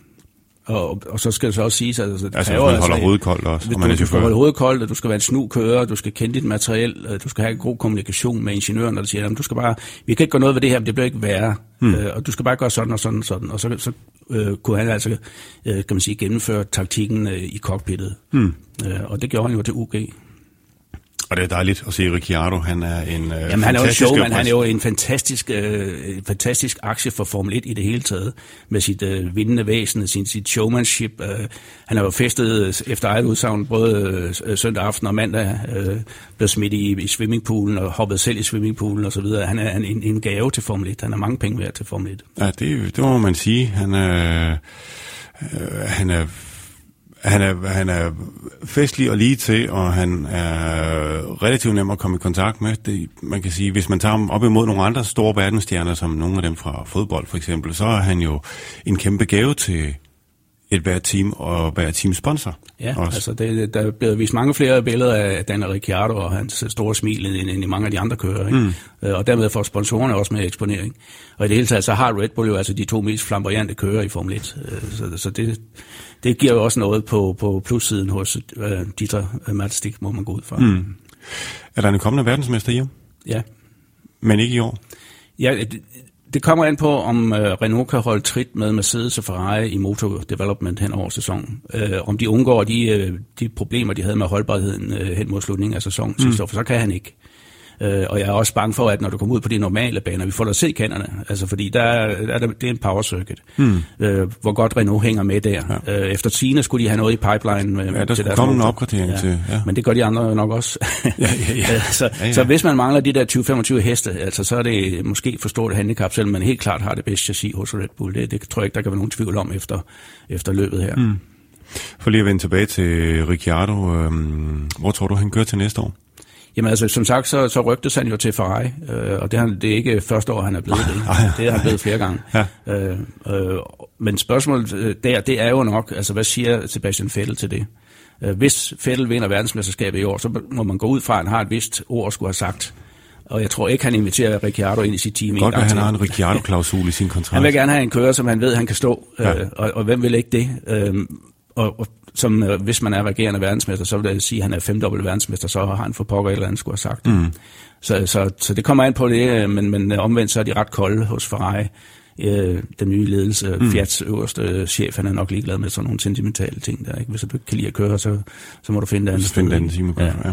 [SPEAKER 2] Og, og så skal det så også siges, at altså,
[SPEAKER 1] det altså, kræver, man holder altså, hovedet koldt også,
[SPEAKER 2] og man du, du skal holde hovedet koldt, og du skal være en snu kører, du skal kende dit materiel, du skal have en god kommunikation med ingeniøren, der siger, at du skal bare, vi kan ikke gøre noget ved det her, men det bliver ikke værre, hmm. øh, og du skal bare gøre sådan og sådan og sådan, og så, så øh, kunne han altså, øh, kan man sige, gennemføre taktikken øh, i cockpittet, hmm. øh, og det gjorde han jo til UG.
[SPEAKER 1] Og det er dejligt at se Ricciardo. Han er en øh,
[SPEAKER 2] Jamen, han er jo showman. Han er jo en fantastisk, øh, fantastisk aktie for Formel 1 i det hele taget. Med sit øh, vindende væsen, sin, sit showmanship. Øh, han har jo festet efter eget udsagn både øh, søndag aften og mandag. Øh, blev smidt i, i swimmingpoolen og hoppet selv i swimmingpoolen og så videre. Han er en, en gave til Formel 1. Han er mange penge værd til Formel 1.
[SPEAKER 1] Ja, det, det må man sige. Han er, øh, han er han er, han er festlig og lige til, og han er relativt nem at komme i kontakt med. Det, man kan sige, hvis man tager ham op imod nogle andre store verdensstjerner, som nogle af dem fra fodbold for eksempel, så er han jo en kæmpe gave til, et hvert team og være teamsponsor.
[SPEAKER 2] Ja, også. altså det, der er blevet vist mange flere billeder af Daniel Ricciardo og hans store smil end, end i mange af de andre kører. Ikke? Mm. Øh, og dermed får sponsorerne også med eksponering. Og i det hele taget så har Red Bull jo altså de to mest flamboyante kører i Formel 1. Øh, så, så det, det giver jo også noget på, på plussiden hos uh, Dieter Matstik, må man gå ud fra. Mm.
[SPEAKER 1] Er der en kommende verdensmester i år?
[SPEAKER 2] Ja.
[SPEAKER 1] Men ikke i år?
[SPEAKER 2] Ja, det, kommer an på, om uh, Renault kan holde trit med Mercedes og Ferrari i motor development hen over sæsonen. Uh, om de undgår de, uh, de problemer, de havde med holdbarheden uh, hen mod slutningen af sæsonen mm. sidste år, for så kan han ikke. Øh, og jeg er også bange for, at når du kommer ud på de normale baner, vi får da se kenderne, altså fordi der, er, der, det er en power circuit, mm. øh, hvor godt Renault hænger med der. Ja. Øh, efter Tina skulle de have noget i pipeline. Med,
[SPEAKER 1] ja, der skulle komme en opgradering
[SPEAKER 2] ja.
[SPEAKER 1] til. Ja.
[SPEAKER 2] Men det gør de andre nok også. ja, ja, ja. så, ja, ja. så hvis man mangler de der 20-25 heste, altså, så er det måske for stort handicap, selvom man helt klart har det bedste chassis hos Red Bull. Det, det tror jeg ikke, der kan være nogen tvivl om efter, efter løbet her. Mm.
[SPEAKER 1] For lige at vende tilbage til Ricciardo, øh, hvor tror du, han kører til næste år?
[SPEAKER 2] Jamen altså, som sagt, så, så rygtes han jo til Ferrari, øh, og det er, det er ikke første år, han er blevet det. Det er han blevet flere gange. Ja. Øh, øh, men spørgsmålet øh, der, det er jo nok, altså hvad siger Sebastian Vettel til det? Øh, hvis Vettel vinder verdensmesterskabet i år, så må man gå ud fra, at han har et vist ord at skulle have sagt. Og jeg tror ikke, han inviterer Ricciardo ind i sit team.
[SPEAKER 1] Godt, at han har en Ricciardo-klausul i sin kontrakt.
[SPEAKER 2] Han vil gerne have en kører, som han ved, han kan stå. Ja. Øh, og, og hvem vil ikke det? Øh, og, og som øh, hvis man er regerende verdensmester, så vil jeg sige, at han er femdobbelt verdensmester, så har han for pokker eller andet skulle have sagt. Mm. Så, så, så det kommer an på det, øh, men, men øh, omvendt så er de ret kolde hos Ferrari. Øh, den nye ledelse, mm. Fiats øverste chef, han er nok ligeglad med sådan nogle sentimentale ting der. Ikke? Hvis du ikke kan lide at køre, så, så må du finde det andet.
[SPEAKER 1] Finde det andet time ja. ja.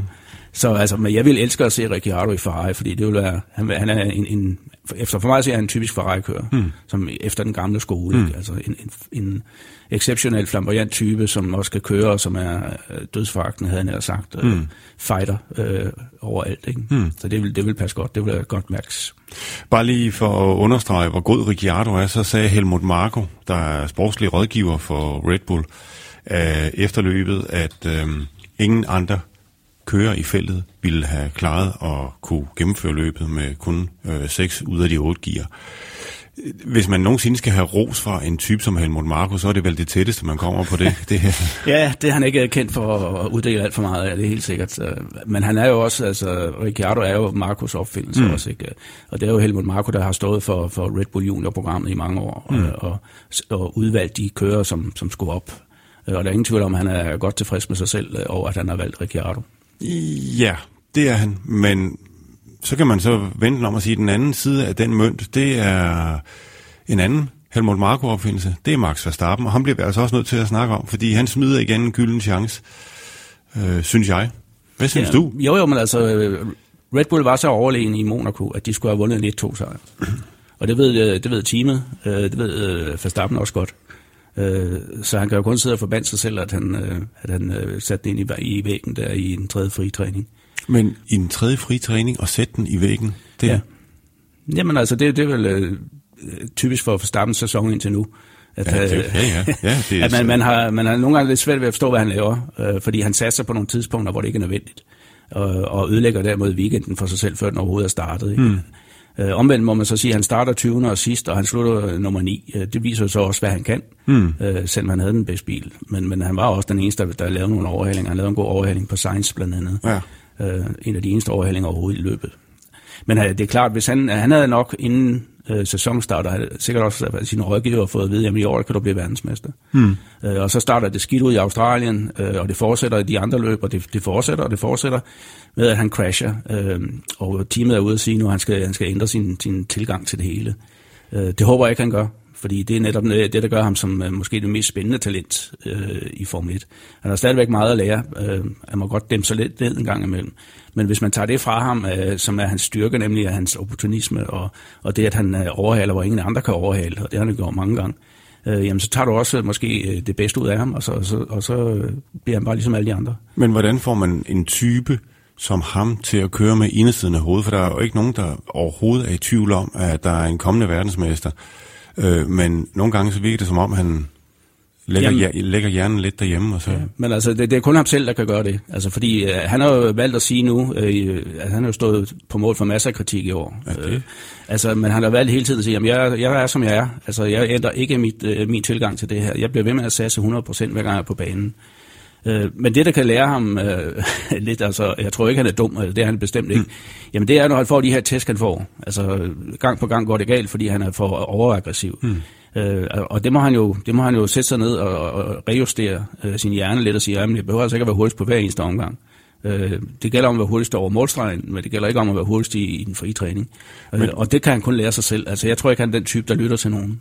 [SPEAKER 2] Så altså, men jeg vil elske at se Ricciardo i Ferrari, fordi det vil være, han, han er en, en efter for mig så er han en typisk Ferrari-kører, mm. som efter den gamle skole, mm. ikke? altså en, en, en exceptionel flamboyant type, som også kan køre, og som er øh, dødsforagtende, havde han sagt, mm. fighter øh, overalt. Ikke? Mm. Så det vil, det vil passe godt, det vil godt mærkes.
[SPEAKER 1] Bare lige for at understrege, hvor god Ricciardo er, så sagde Helmut Marko, der er sportslig rådgiver for Red Bull, øh, efterløbet, at øh, ingen andre kører i feltet ville have klaret at kunne gennemføre løbet med kun øh, 6 ud af de 8 gear. Hvis man nogensinde skal have ros fra en type som Helmut Marko, så er det vel det tætteste, man kommer på det. det
[SPEAKER 2] ja, det er han ikke kendt for at uddele alt for meget af, det er helt sikkert. Men han er jo også, altså Ricciardo er jo Marcos opfindelse mm. også, ikke? Og det er jo Helmut Marko, der har stået for, for Red Bull Junior-programmet i mange år, mm. og, og, og udvalgt de kører, som, som skulle op. Og der er ingen tvivl om, at han er godt tilfreds med sig selv over, at han har valgt Ricciardo.
[SPEAKER 1] Ja, det er han, men så kan man så vente om at sige, at den anden side af den mønt, det er en anden Helmut Marko-opfindelse. Det er Max Verstappen, og ham bliver vi altså også nødt til at snakke om, fordi han smider igen en gylden chance, øh, synes jeg. Hvad synes ja, du?
[SPEAKER 2] Jo, jo, men altså, Red Bull var så overlegen i Monaco, at de skulle have vundet en 1-2 sejr. og det ved, øh, det ved teamet, øh, det ved øh, Verstappen også godt. Så han kan jo kun sidde og forbande sig selv, at han, at han satte den ind i, i væggen der i en tredje fri træning.
[SPEAKER 1] Men i en tredje fri træning og sætte den i væggen, det
[SPEAKER 2] ja. Jamen altså, det, det er vel øh, typisk for Verstappens sæson indtil nu.
[SPEAKER 1] At, ja, det, ja, ja, ja,
[SPEAKER 2] det er at man, man, har, man har nogle gange lidt svært ved at forstå, hvad han laver, øh, fordi han satser på nogle tidspunkter, hvor det ikke er nødvendigt, og, og ødelægger dermed weekenden for sig selv, før den overhovedet er startet. Ikke? Mm. Øh, omvendt må man så sige, at han starter 20. og sidst, og han slutter nummer 9. Øh, det viser så også, hvad han kan, mm. øh, selvom han havde den bedste bil. Men, men han var også den eneste, der, der lavede nogle overhalinger. Han lavede en god overhaling på Science blandt andet. Ja. Øh, en af de eneste overhalinger overhovedet i løbet. Men øh, det er klart, hvis han, han havde nok inden øh, sæsonstarter, havde sikkert også af sine rådgiver fået at vide, at i år kan du blive verdensmester. Mm. Øh, og så starter det skidt ud i Australien, øh, og det fortsætter i de andre løb, og det, det fortsætter, og det fortsætter med, at han crasher. Øh, og teamet er ude at sige nu, at han skal, han skal ændre sin, sin tilgang til det hele. Øh, det håber jeg ikke, han gør fordi det er netop øh, det, der gør ham som øh, måske det mest spændende talent øh, i Formel 1. Han har stadigvæk meget at lære. Øh, han må godt dæmme sig lidt ned en gang imellem. Men hvis man tager det fra ham, øh, som er hans styrke, nemlig hans opportunisme, og, og det, at han øh, overhaler, hvor ingen andre kan overhale, og det har han gjort mange gange, øh, jamen så tager du også måske det bedste ud af ham, og så, og så, og så bliver han bare ligesom alle de andre.
[SPEAKER 1] Men hvordan får man en type som ham til at køre med indersiden af hovedet? For der er jo ikke nogen, der overhovedet er i tvivl om, at der er en kommende verdensmester. Øh, men nogle gange så virker det som om, han lægger, Jamen, lægger hjernen lidt derhjemme. Og så. Ja,
[SPEAKER 2] men altså, det, det er kun ham selv, der kan gøre det. Altså, fordi øh, han har jo valgt at sige nu, øh, at han har jo stået på mål for masser af kritik i år. Ja. Øh, altså, men han har valgt hele tiden at sige, at jeg, jeg er, som jeg er. Altså, jeg ændrer ikke mit, øh, min tilgang til det her. Jeg bliver ved med at satse 100% hver gang jeg er på banen. Øh, men det, der kan lære ham øh, lidt, altså, jeg tror ikke, han er dum, det er han bestemt ikke, mm. jamen det er, når han får de her tæsk, han får. Altså, gang på gang går det galt, fordi han er for overaggressiv. Mm. Øh, og det må, han jo, det må han jo sætte sig ned og, og rejustere øh, sin hjerne lidt og sige, at jeg behøver altså ikke at være hurtigst på hver eneste omgang. Øh, det gælder om at være hurtigst over målstregen, men det gælder ikke om at være hurtigst i, i den frie træning. Øh, men, og det kan han kun lære sig selv. Altså, jeg tror ikke, han er den type, der lytter til nogen.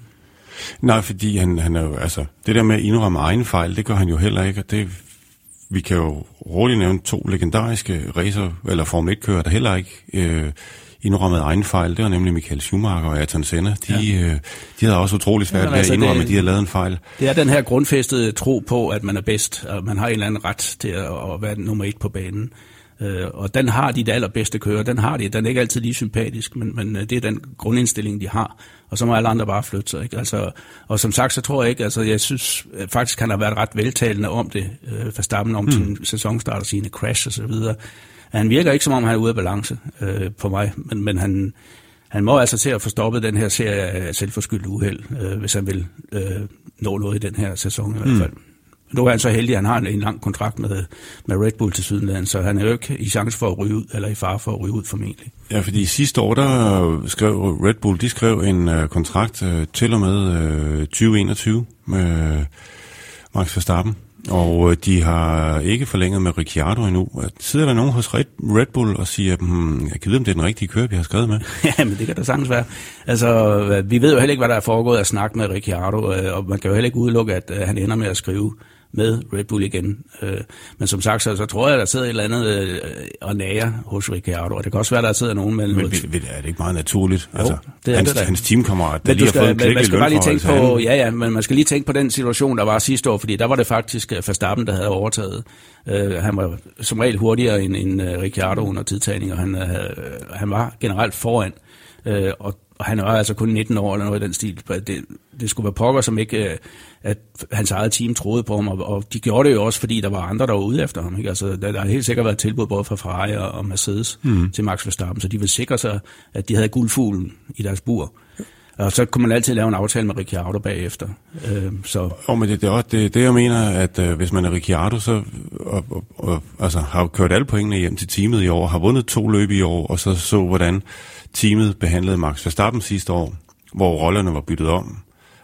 [SPEAKER 1] Nej, fordi han, han er jo, altså, det der med at indrømme egen fejl, det gør han jo heller ikke, og det vi kan jo roligt nævne to legendariske racer, eller Formel 1-kører, der heller ikke øh, indrømmet egen fejl. Det var nemlig Michael Schumacher og Ayrton Senna. De, ja. øh, de havde også utrolig svært ved altså at indrømme, at de havde lavet en fejl.
[SPEAKER 2] Det er den her grundfæstede tro på, at man er bedst, og man har en eller anden ret til at, at være nummer et på banen. Øh, og den har de det allerbedste kører, den har de. Den er ikke altid lige sympatisk, men, men øh, det er den grundindstilling, de har. Og så må alle andre bare flytte sig. Ikke? Altså, og som sagt, så tror jeg ikke, altså jeg synes faktisk, han har været ret veltalende om det, øh, Verstappen om mm. sin sæsonstart og sine crash og så videre. Han virker ikke, som om han er ude af balance øh, på mig, men, men han, han må altså til at få stoppet den her serie af selvforskyldt uheld, øh, hvis han vil øh, nå noget i den her sæson i hvert fald. Mm. Nu er han så heldig, at han har en, en lang kontrakt med, med Red Bull til Sydland, så han er jo ikke i chance for at ryge ud, eller i fare for at ryge ud formentlig.
[SPEAKER 1] Ja, fordi sidste år, der skrev Red Bull, de skrev en uh, kontrakt uh, til og med uh, 2021 med Max Verstappen. Og øh, de har ikke forlænget med Ricciardo endnu. Sidder der nogen hos Red Bull og siger, hmm, jeg kan vide, om det er den rigtige kører, vi har skrevet med?
[SPEAKER 2] ja, men det kan da sagtens være. Altså, vi ved jo heller ikke, hvad der er foregået at snakke med Ricciardo, øh, og man kan jo heller ikke udelukke, at øh, han ender med at skrive med Red Bull igen. Øh, men som sagt, så, så tror jeg, der sidder et eller andet øh, og nager hos Ricciardo, og det kan også være, der sidder nogen med
[SPEAKER 1] men. Men er det ikke meget naturligt?
[SPEAKER 2] Jo, altså, det er
[SPEAKER 1] hans, hans teamkammerat, der lige
[SPEAKER 2] skal,
[SPEAKER 1] har fået en
[SPEAKER 2] man skal bare lige tænke
[SPEAKER 1] på,
[SPEAKER 2] han... ja, ja, men man skal lige tænke på den situation, der var sidste år, fordi der var det faktisk øh, Verstappen, der havde overtaget. Uh, han var som regel hurtigere end, end uh, Ricciardo under tidtagning, og han, uh, han var generelt foran. Uh, og og han var altså kun 19 år eller noget i den stil. Det, det skulle være pokker, som ikke, øh, at hans eget team troede på ham, og, og de gjorde det jo også, fordi der var andre, der var ude efter ham. Ikke? Altså, der, der har helt sikkert været tilbud både fra Ferrari og Mercedes mm. til Max Verstappen, så de ville sikre sig, at de havde guldfuglen i deres bur. Og så kunne man altid lave en aftale med Ricciardo bagefter. Øh, så.
[SPEAKER 1] Oh, men det, det er også det, det, jeg mener, at øh, hvis man er Ricciardo, så og, og, og, altså, har kørt alle pointene hjem til teamet i år, har vundet to løb i år, og så så, hvordan teamet behandlede Max Verstappen sidste år, hvor rollerne var byttet om.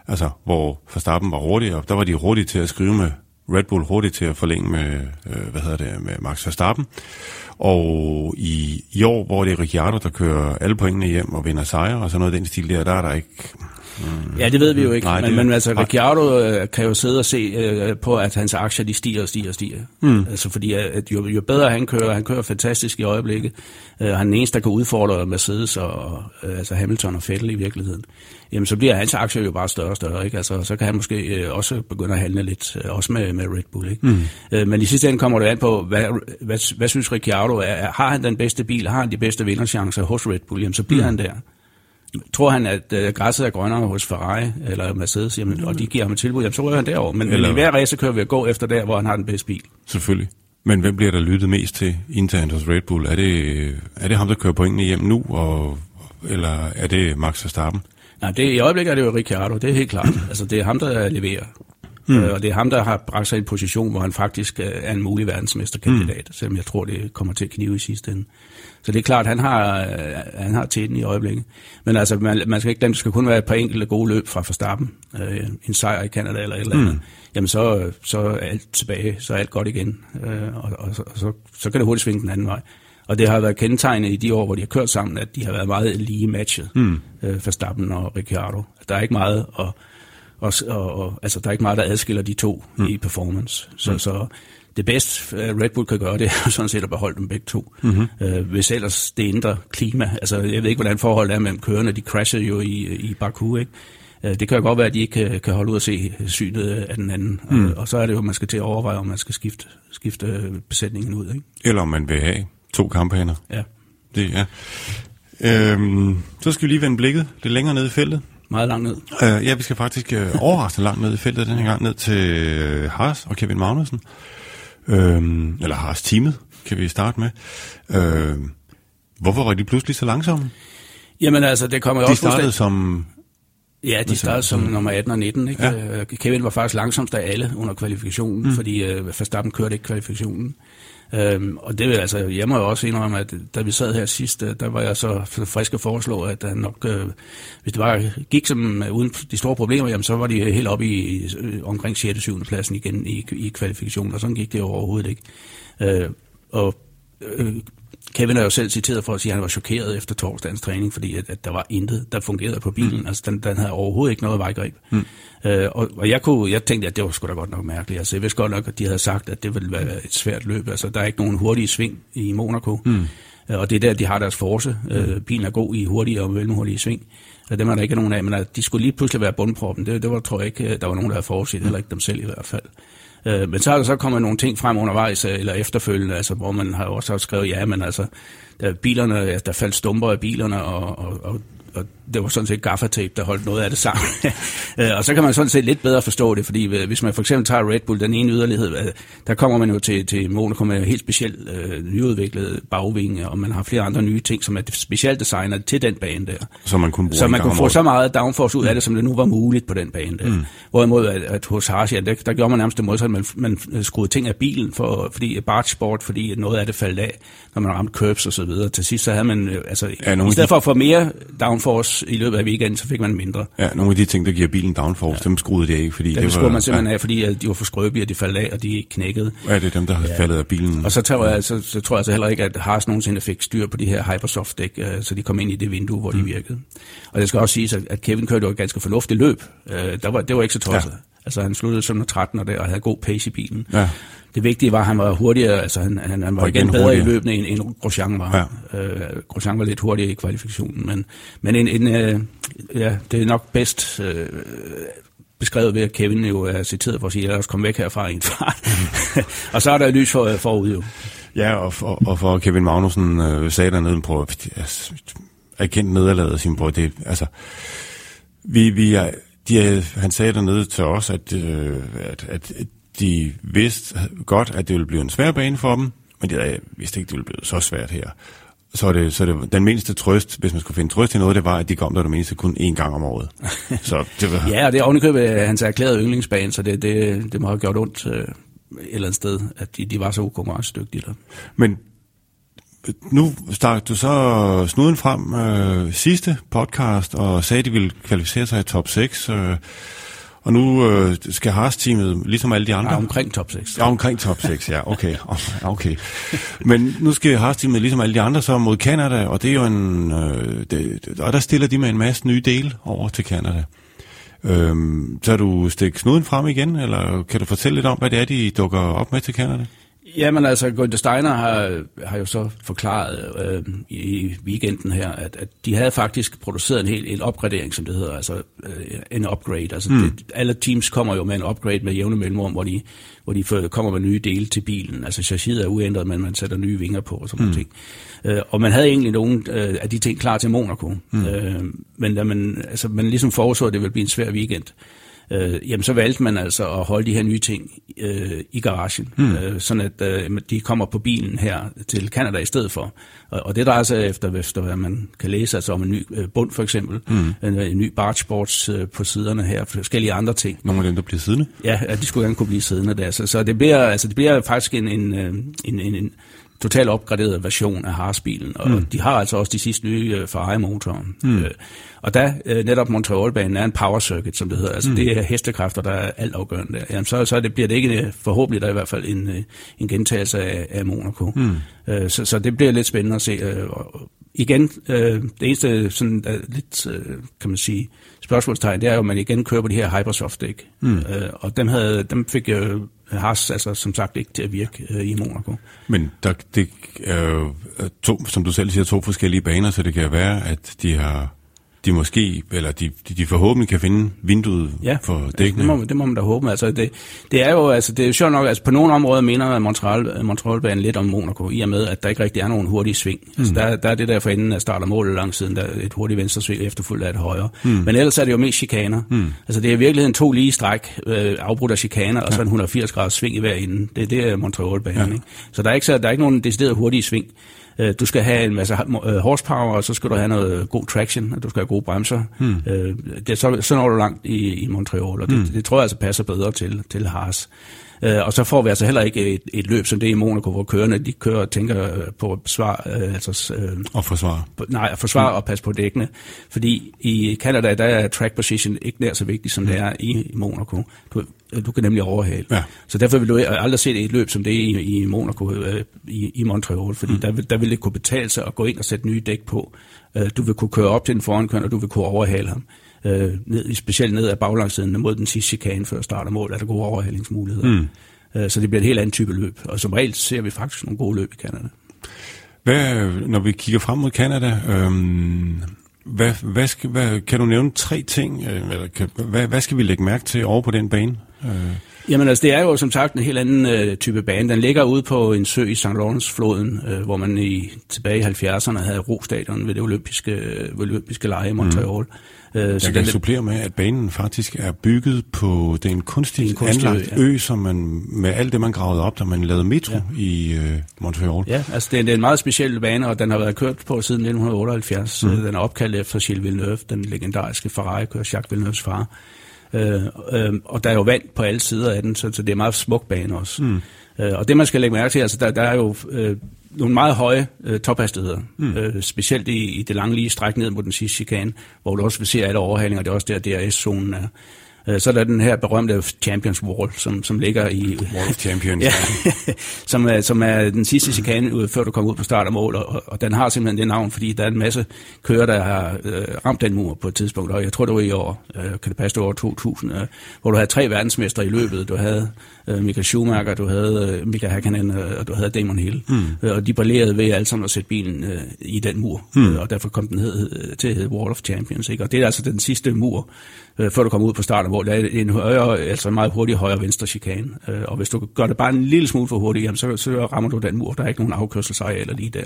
[SPEAKER 1] Altså, hvor Verstappen var hurtigere, der var de hurtige til at skrive med Red Bull, hurtigt til at forlænge med, øh, hvad hedder det, med Max Verstappen. Og i, i år, hvor det er Ricciardo, der kører alle pointene hjem og vinder sejre og sådan noget den stil der, der er der ikke
[SPEAKER 2] Mm. Ja, det ved vi jo ikke, Nej, men, det, men altså, Ricciardo øh, kan jo sidde og se øh, på, at hans aktier de stiger og stiger og stiger. Mm. Altså fordi at jo, jo bedre han kører, han kører fantastisk i øjeblikket, øh, han er den eneste, der kan udfordre Mercedes og øh, altså Hamilton og Vettel i virkeligheden, jamen så bliver hans aktier jo bare større og større, ikke? Altså, så kan han måske øh, også begynde at handle lidt, øh, også med, med Red Bull, ikke? Mm. Øh, men i sidste ende kommer det an på, hvad, hvad, hvad synes Ricciardo er, har han den bedste bil, har han de bedste vinderchancer hos Red Bull, jamen så bliver mm. han der. Tror han, at uh, græsset er grønnere hos Ferrari eller Mercedes, jamen, og de giver ham et tilbud, jamen, så rører han derover. Men, eller... men i hver race kører vi at gå efter der, hvor han har den bedste bil.
[SPEAKER 1] Selvfølgelig. Men hvem bliver der lyttet mest til internt hos Red Bull? Er det, er det ham, der kører pointene hjem nu, og, eller er det Max Verstappen?
[SPEAKER 2] Nej, det, i øjeblikket er det jo Ricciardo, det er helt klart. altså, det er ham, der leverer. Mm. Øh, og det er ham, der har bragt sig i en position, hvor han faktisk øh, er en mulig verdensmesterkandidat, mm. selvom jeg tror, det kommer til at knive i sidste ende. Så det er klart, han har, øh, han har tæten i øjeblikket. Men altså, man, man skal ikke glemme, det skal kun være et par enkelte gode løb fra Verstappen. Øh, en sejr i Canada eller et eller andet. Mm. Jamen så, så er alt tilbage, så er alt godt igen. Øh, og, og, så, og så, så kan det hurtigt svinge den anden vej. Og det har været kendetegnet i de år, hvor de har kørt sammen, at de har været meget lige matchet, mm. øh, Verstappen og Ricciardo. Der er ikke meget at og, og, og altså, der er ikke meget, der adskiller de to mm. i performance. Så, mm. så det bedste øh, Red Bull kan gøre, det er sådan set at beholde dem begge to. Mm-hmm. Øh, hvis ellers det ændrer klima. Altså, jeg ved ikke, hvordan forholdet er mellem kørende. De crasher jo i, i Baku, ikke? Øh, det kan jo godt være, at de ikke kan, kan holde ud og se synet af den anden. Mm. Og, og så er det jo, man skal til at overveje, om man skal skifte, skifte besætningen ud. Ikke?
[SPEAKER 1] Eller om man vil have to kampagner.
[SPEAKER 2] Ja.
[SPEAKER 1] Det, ja. Øhm, så skal vi lige vende blikket lidt længere ned i feltet.
[SPEAKER 2] Meget langt ned.
[SPEAKER 1] Uh, ja, vi skal faktisk uh, overraskende langt ned i feltet den her gang, ned til uh, Haas og Kevin Magnussen. Uh, eller Haas-teamet, kan vi starte med. Uh, hvorfor var de pludselig så langsomme?
[SPEAKER 2] Jamen altså, det kommer
[SPEAKER 1] de også... De startede som...
[SPEAKER 2] Ja, de startede som nummer 18 og 19. Ikke? Ja. Kevin var faktisk langsomst af alle under kvalifikationen, mm. fordi uh, Verstappen kørte ikke kvalifikationen. Øhm, og det vil altså, jeg må jo også indrømme, at da vi sad her sidst, øh, der var jeg så frisk at foreslå, at der nok, øh, hvis det bare gik som øh, uden de store problemer, jamen så var de helt oppe i, omkring 6. 7. pladsen igen i, i kvalifikationen, og sådan gik det overhovedet ikke. Øh, og øh, Kevin er jo selv citeret for at sige, at han var chokeret efter torsdagens træning, fordi at, at der var intet, der fungerede på bilen. Mm. Altså, den, den havde overhovedet ikke noget vejgreb. Mm. Øh, og, og jeg, kunne, jeg tænkte, at det var sgu da godt nok mærkeligt. Altså, jeg vidste godt nok, at de havde sagt, at det ville være et svært løb. Altså, der er ikke nogen hurtige sving i Monaco. Mm. Øh, og det er der, de har deres force. Øh, mm. bilen er god i hurtige og mellemhurtige sving. Og dem er der ikke nogen af, men at de skulle lige pludselig være bundproppen. Det, det var, tror jeg ikke, der var nogen, der havde forudset, mm. heller ikke dem selv i hvert fald. Øh, men så er der så kommet nogle ting frem undervejs, øh, eller efterfølgende, altså, hvor man har også har skrevet, ja, men altså, der, bilerne, der faldt stumper af bilerne, og, og, og og det var sådan set gaffatape, der holdt noget af det sammen. Øh, og så kan man sådan set lidt bedre forstå det, fordi øh, hvis man for eksempel tager Red Bull, den ene yderlighed, øh, der kommer man jo til, til Monaco med helt specielt øh, nyudviklet bagvinge, og man har flere andre nye ting, som er specielt designet til den bane der.
[SPEAKER 1] Så man kunne,
[SPEAKER 2] så man kunne få så meget downforce ud af det, som det nu var muligt på den bane der. Mm. Hvorimod at, at hos ja, der, der gjorde man nærmest det modsatte, man, man skruede ting af bilen, for, fordi bargesport, fordi noget af det faldt af, når man ramte curbs og så videre. Til sidst så havde man, altså, ja, i stedet for at få mere downforce i løbet af weekenden, så fik man mindre.
[SPEAKER 1] Ja, nogle af de ting, der giver bilen downforce, ja. dem skruede de af, fordi
[SPEAKER 2] dem det var... man simpelthen ja. af, fordi de var for skrøbelige, og de faldt af, og de knækkede.
[SPEAKER 1] Ja, det er dem, der har ja. faldet af bilen.
[SPEAKER 2] Og så tror, jeg, så, så tror jeg altså heller ikke, at Haas nogensinde fik styr på de her Hypersoft-dæk, øh, så de kom ind i det vindue, hvor mm. de virkede. Og det skal også siges, at Kevin kørte jo et ganske fornuftigt løb. Øh, der var, det var ikke så tosset. Ja. Altså han sluttede som 13 og, der, og havde god pace i bilen. Ja. Det vigtige var, at han var hurtigere, altså han, han, han var igen, igen bedre hurtigere. i løbende, end, end Grosjean var. Ja. Øh, Grosjean var lidt hurtigere i kvalifikationen, men, men en, en, øh, ja, det er nok bedst øh, beskrevet ved, at Kevin jo er citeret for at sige, lad os komme væk herfra i en fart. og så er der lys for, forud jo.
[SPEAKER 1] Ja, og for, og for Kevin Magnussen øh, sagde dernede på, altså, erkendt nederlaget sin bror, det, altså, vi, vi er, de, han sagde dernede til os, at, øh, at, at de vidste godt, at det ville blive en svær bane for dem, men de vidste ikke, det ville blive så svært her. Så det, så det den mindste trøst, hvis man skulle finde trøst i noget, det var, at de kom der det mindste kun én gang om året.
[SPEAKER 2] så det var... ja, og det er ovenikøbet hans erklærede yndlingsbane, så det, det, det må have gjort ondt øh, et eller andet sted, at de, de var så ukonkurrencedygtige der.
[SPEAKER 1] Men nu stak du så snuden frem øh, sidste podcast og sagde, at de ville kvalificere sig i top 6. Øh, og nu øh, skal Haas-teamet, ligesom alle de andre...
[SPEAKER 2] Ja, omkring top 6.
[SPEAKER 1] Ja, omkring top 6, ja, okay. okay. Men nu skal Haas-teamet, ligesom alle de andre, så mod Canada, og det er jo en... Øh, det, og der stiller de med en masse nye dele over til Canada. Øhm, så du stik snuden frem igen, eller kan du fortælle lidt om, hvad det er, de dukker op med til Canada?
[SPEAKER 2] Jamen altså, Gunther Steiner har, har jo så forklaret øh, i weekenden her, at, at de havde faktisk produceret en hel en opgradering, som det hedder, altså øh, en upgrade. Altså mm. det, alle teams kommer jo med en upgrade med jævne mellemrum, hvor de, hvor de kommer med nye dele til bilen. Altså chassiset er uændret, men man sætter nye vinger på og sådan mm. noget ting. Øh, og man havde egentlig nogle øh, af de ting klar til Monaco. Mm. Øh, men da man, altså, man ligesom foreså, at det ville blive en svær weekend, øh, jamen så valgte man altså at holde de her nye ting øh, i garagen, mm. øh, sådan at øh, de kommer på bilen her til Canada i stedet for. Og, og det drejer sig efter, efter, hvad man kan læse, altså om en ny øh, bund for eksempel, mm. en, en ny bargeboards øh, på siderne her, forskellige andre ting.
[SPEAKER 1] Nogle af dem, der bliver siddende?
[SPEAKER 2] Ja, ja de skulle gerne kunne blive siddende der. Så, så det, bliver, altså, det bliver faktisk en, en, øh, en, en, en totalt opgraderet version af Haas-bilen, og mm. de har altså også de sidste nye øh, Ferrari-motoren. Mm. Øh, og der øh, netop Montreal-banen er en power circuit, som det hedder, altså mm. det er hestekræfter, der er alt afgørende der. Jamen, så, så det, bliver det ikke øh, forhåbentlig der i hvert fald en, øh, en gentagelse af, af Monaco. Mm. Øh, så, så det bliver lidt spændende at se. Øh, igen, øh, det eneste sådan, uh, lidt, øh, kan man sige, spørgsmålstegn, det er jo, at man igen kører på de her Hypersoft-dæk. Mm. Øh, og dem, havde, dem fik øh, har altså, som sagt ikke til at virke øh, i Monaco.
[SPEAKER 1] Men der, det er jo øh, to, som du selv siger, to forskellige baner, så det kan være, at de har de måske, eller de, de, forhåbentlig kan finde vinduet ja, for dækkene.
[SPEAKER 2] Det må, det må man da håbe. Altså, det, det er jo altså, det er jo sjovt nok, altså på nogle områder minder at Montreal, Montreal lidt om Monaco, i og med, at der ikke rigtig er nogen hurtige sving. Altså, mm. Altså, der, der er det der for enden af start og mål langs siden, der er et hurtigt venstre sving efterfulgt af et højre. Mm. Men ellers er det jo mest chikaner. Mm. Altså det er i virkeligheden to lige stræk, øh, afbrudt af chikaner, ja. og så en 180 graders sving i hver ende. Det, det er Montreal-banen. Ja. Ikke? Så der er, ikke, så, der er ikke nogen decideret hurtige sving. Øh, du skal have en masse øh, horsepower, og så skal du have noget god traction, og du skal have gode bremser. Hmm. Øh, det, så, så når du langt i, i Montreal, og det, hmm. det tror jeg altså passer bedre til, til Haas. Øh, og så får vi altså heller ikke et, et løb som det i Monaco, hvor kørerne de kører og tænker øh, på besvare, øh, altså, øh,
[SPEAKER 1] og forsvare.
[SPEAKER 2] Nej, at forsvare mm. og passe på dækkene. Fordi i Canada, der er track position ikke nær så vigtigt, som mm. det er i, i Monaco. Du, du kan nemlig overhale. Ja. Så derfor vil du aldrig se et løb som det i, i Monaco, øh, i, i Montreal, fordi mm. der, vil, der vil det kunne betale sig at gå ind og sætte nye dæk på. Øh, du vil kunne køre op til den forankørende, og du vil kunne overhale ham øh, ned, specielt ned ad baglangsiden mod den sidste chikane før start og mål, er der gode overhalingsmuligheder. Mm. Øh, så det bliver et helt andet type løb, og som regel ser vi faktisk nogle gode løb i Canada.
[SPEAKER 1] Hvad, når vi kigger frem mod Canada, øhm, hvad, hvad, hvad, kan du nævne tre ting, øh, eller kan, hvad, hvad skal vi lægge mærke til over på den bane? Øh.
[SPEAKER 2] Jamen altså, det er jo som sagt en helt anden øh, type bane. Den ligger ude på en sø i St. Lawrence-floden, øh, hvor man i tilbage i 70'erne havde rostadion ved det olympiske, øh, olympiske lege i Montreal. Mm.
[SPEAKER 1] Øh, Jeg så kan den, supplere med, at banen faktisk er bygget på den kunstige kunstig anlagt ø, ja. ø, som man med alt det, man gravede op, da man lavede metro ja. i øh, Montreal.
[SPEAKER 2] Ja, altså det er, det er en meget speciel bane, og den har været kørt på siden 1978. Mm. Den er opkaldt efter Gilles Villeneuve, den legendariske Ferrari-kører Jacques Villeneuves far. Øh, øh, og der er jo vand på alle sider af den, så, så det er meget smuk bane også. Mm. Øh, og det man skal lægge mærke til, altså der, der er jo øh, nogle meget høje øh, tophastigheder, mm. øh, specielt i, i det lange lige stræk ned mod den sidste chikane, hvor du også vil se alle overhalinger, det er også der DRS-zonen er. Øh, så er der den her berømte Champions Wall, som, som ligger i...
[SPEAKER 1] Wall of Champions.
[SPEAKER 2] ja, som, er, som er den sidste chikane, før du kommer ud på start og mål, og, og den har simpelthen det navn, fordi der er en masse kører, der har øh, ramt den mur på et tidspunkt, og jeg tror, det var i år, øh, kan det passe, det år 2000, øh, hvor du havde tre verdensmestre i løbet. Du havde øh, Michael Schumacher, du havde øh, Mika Hakkinen, øh, og du havde Damon Hill. Mm. Øh, og de ballerede ved alle sammen at sætte bilen øh, i den mur, mm. øh, og derfor kom den hed, øh, til at hedde Wall of Champions. Ikke? Og det er altså den sidste mur, øh, før du kommer ud på starten, hvor der er en højere, altså en meget hurtig højre-venstre chikane. Øh, og hvis du gør det bare en lille smule for hurtigt, jamen, så, så rammer du den mur. Der er ikke nogen afkørselsarealer lige der.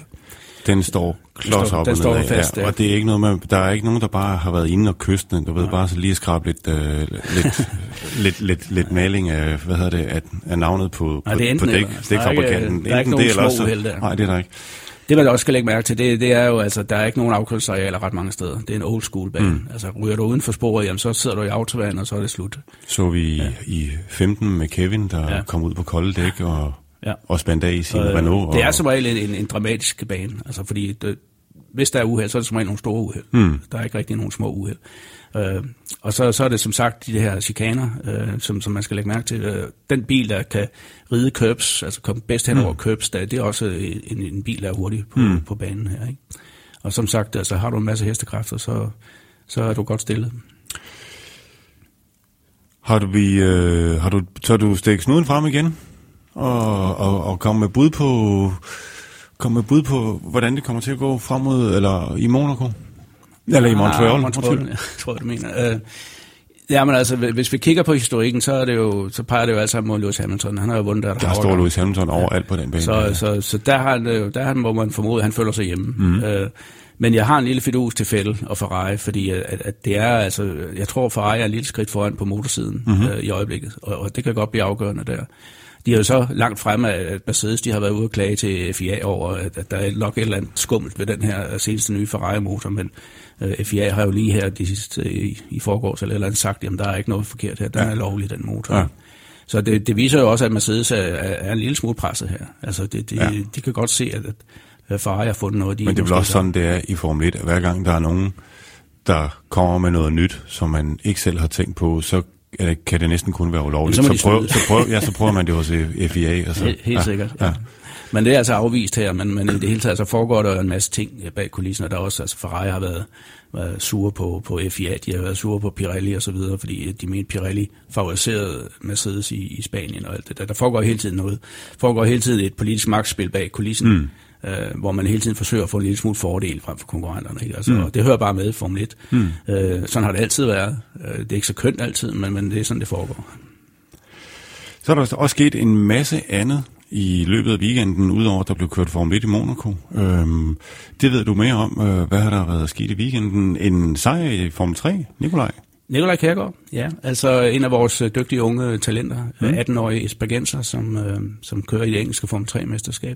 [SPEAKER 1] Den står klods op
[SPEAKER 2] den står fast,
[SPEAKER 1] ja. Og det er ikke noget med, der er ikke nogen, der bare har været inde og kysten. Du ved, bare så lige skrabe lidt, øh, lidt, lidt, lidt, lidt maling af, hvad hedder det, af, af navnet på,
[SPEAKER 2] Nej, det er
[SPEAKER 1] på dæk,
[SPEAKER 2] dækfabrikanten. Der er ikke, er ikke nogen små uheld der.
[SPEAKER 1] Nej, det er der ikke.
[SPEAKER 2] Det man også skal lægge mærke til, det, det er jo, altså, der er ikke nogen afkørselsarealer ret mange steder. Det er en old school bane. Mm. Altså, ryger du uden for sporet, jamen, så sidder du i autobanen, og så er det slut.
[SPEAKER 1] Så vi ja. i 15 med Kevin, der ja. kom ud på kolde dæk og, ja. og spændte af i sin øh, Renault.
[SPEAKER 2] Og, det er som regel en, en, dramatisk bane, altså, fordi det, hvis der er uheld, så er det som regel nogle store uheld. Mm. Der er ikke rigtig nogen små uheld. Øh, og så, så er det som sagt de her chikaner, øh, som, som man skal lægge mærke til. Øh, den bil, der kan ride curbs, altså komme bedst hen over mm. curbs, der, det er også en, en bil, der er hurtig på, mm. på banen her. Ikke? Og som sagt, altså, har du en masse hestekræfter, så, så er du godt stillet.
[SPEAKER 1] Har du, øh, har du, så du stikket snuden frem igen? Og, og, og komme med bud på komme med bud på, hvordan det kommer til at gå frem mod, eller i Monaco? Eller i Montreal? Ja,
[SPEAKER 2] Montreal, jeg tror du mener. Øh, Ja, men altså, hvis vi kigger på historikken, så, er det jo, så peger det jo altså mod Lewis Hamilton. Han har jo vundet der.
[SPEAKER 1] Der står Lewis Hamilton overalt på den bane.
[SPEAKER 2] Så, så, så, så der, har, der har, må man formode, at han føler sig hjemme. Mm. Øh, men jeg har en lille fidus til Fettel og Ferrari, fordi at, at det er altså, jeg tror Ferrari er en lille skridt foran på motorsiden mm-hmm. øh, i øjeblikket, og, og det kan godt blive afgørende der. De er jo så langt fremme, at Mercedes de har været ude og klage til FIA over, at, der er nok et eller andet skummelt ved den her seneste nye Ferrari-motor, men øh, FIA har jo lige her de sidste, i, i forgårs eller, eller andet sagt, at der er ikke noget forkert her, der ja. er lovlig den motor. Ja. Så det, det viser jo også, at Mercedes er, er en lille smule presset her. Altså, det, det, ja. de kan godt se, at, at Ferrari har fundet noget, de
[SPEAKER 1] Men det er vel også sådan, det er i Formel 1, at hver gang der er nogen, der kommer med noget nyt, som man ikke selv har tænkt på, så kan det næsten kun være ulovligt. Så, så, prøv, så, prøv, ja, så prøver man det hos FIA. Altså.
[SPEAKER 2] Helt, helt ja, sikkert, ja. ja. Men det er altså afvist her, men, men i det hele taget så foregår der en masse ting bag kulissen, og der også, altså Ferrari har været, været sure på, på FIA, de har været sure på Pirelli og så videre, fordi de mente Pirelli favoriserede Mercedes i, i Spanien og alt det der. Der foregår hele tiden noget. Der foregår hele tiden et politisk magtspil bag kulissen. Mm øh, hvor man hele tiden forsøger at få en lille smule fordel frem for konkurrenterne. Ikke? Altså, mm. Det hører bare med i Formel 1. Mm. Øh, sådan har det altid været. Øh, det er ikke så kønt altid, men, men det er sådan, det foregår.
[SPEAKER 1] Så er der også sket en masse andet i løbet af weekenden, udover at der blev kørt Formel 1 i Monaco. Øhm, det ved du mere om. Øh, hvad har der været sket i weekenden? En sejr i Formel 3, Nikolaj?
[SPEAKER 2] Nikolaj Kærgaard, ja. Altså en af vores øh, dygtige unge talenter, mm. 18-årige Espagenser, som, øh, som kører i det engelske Formel 3-mesterskab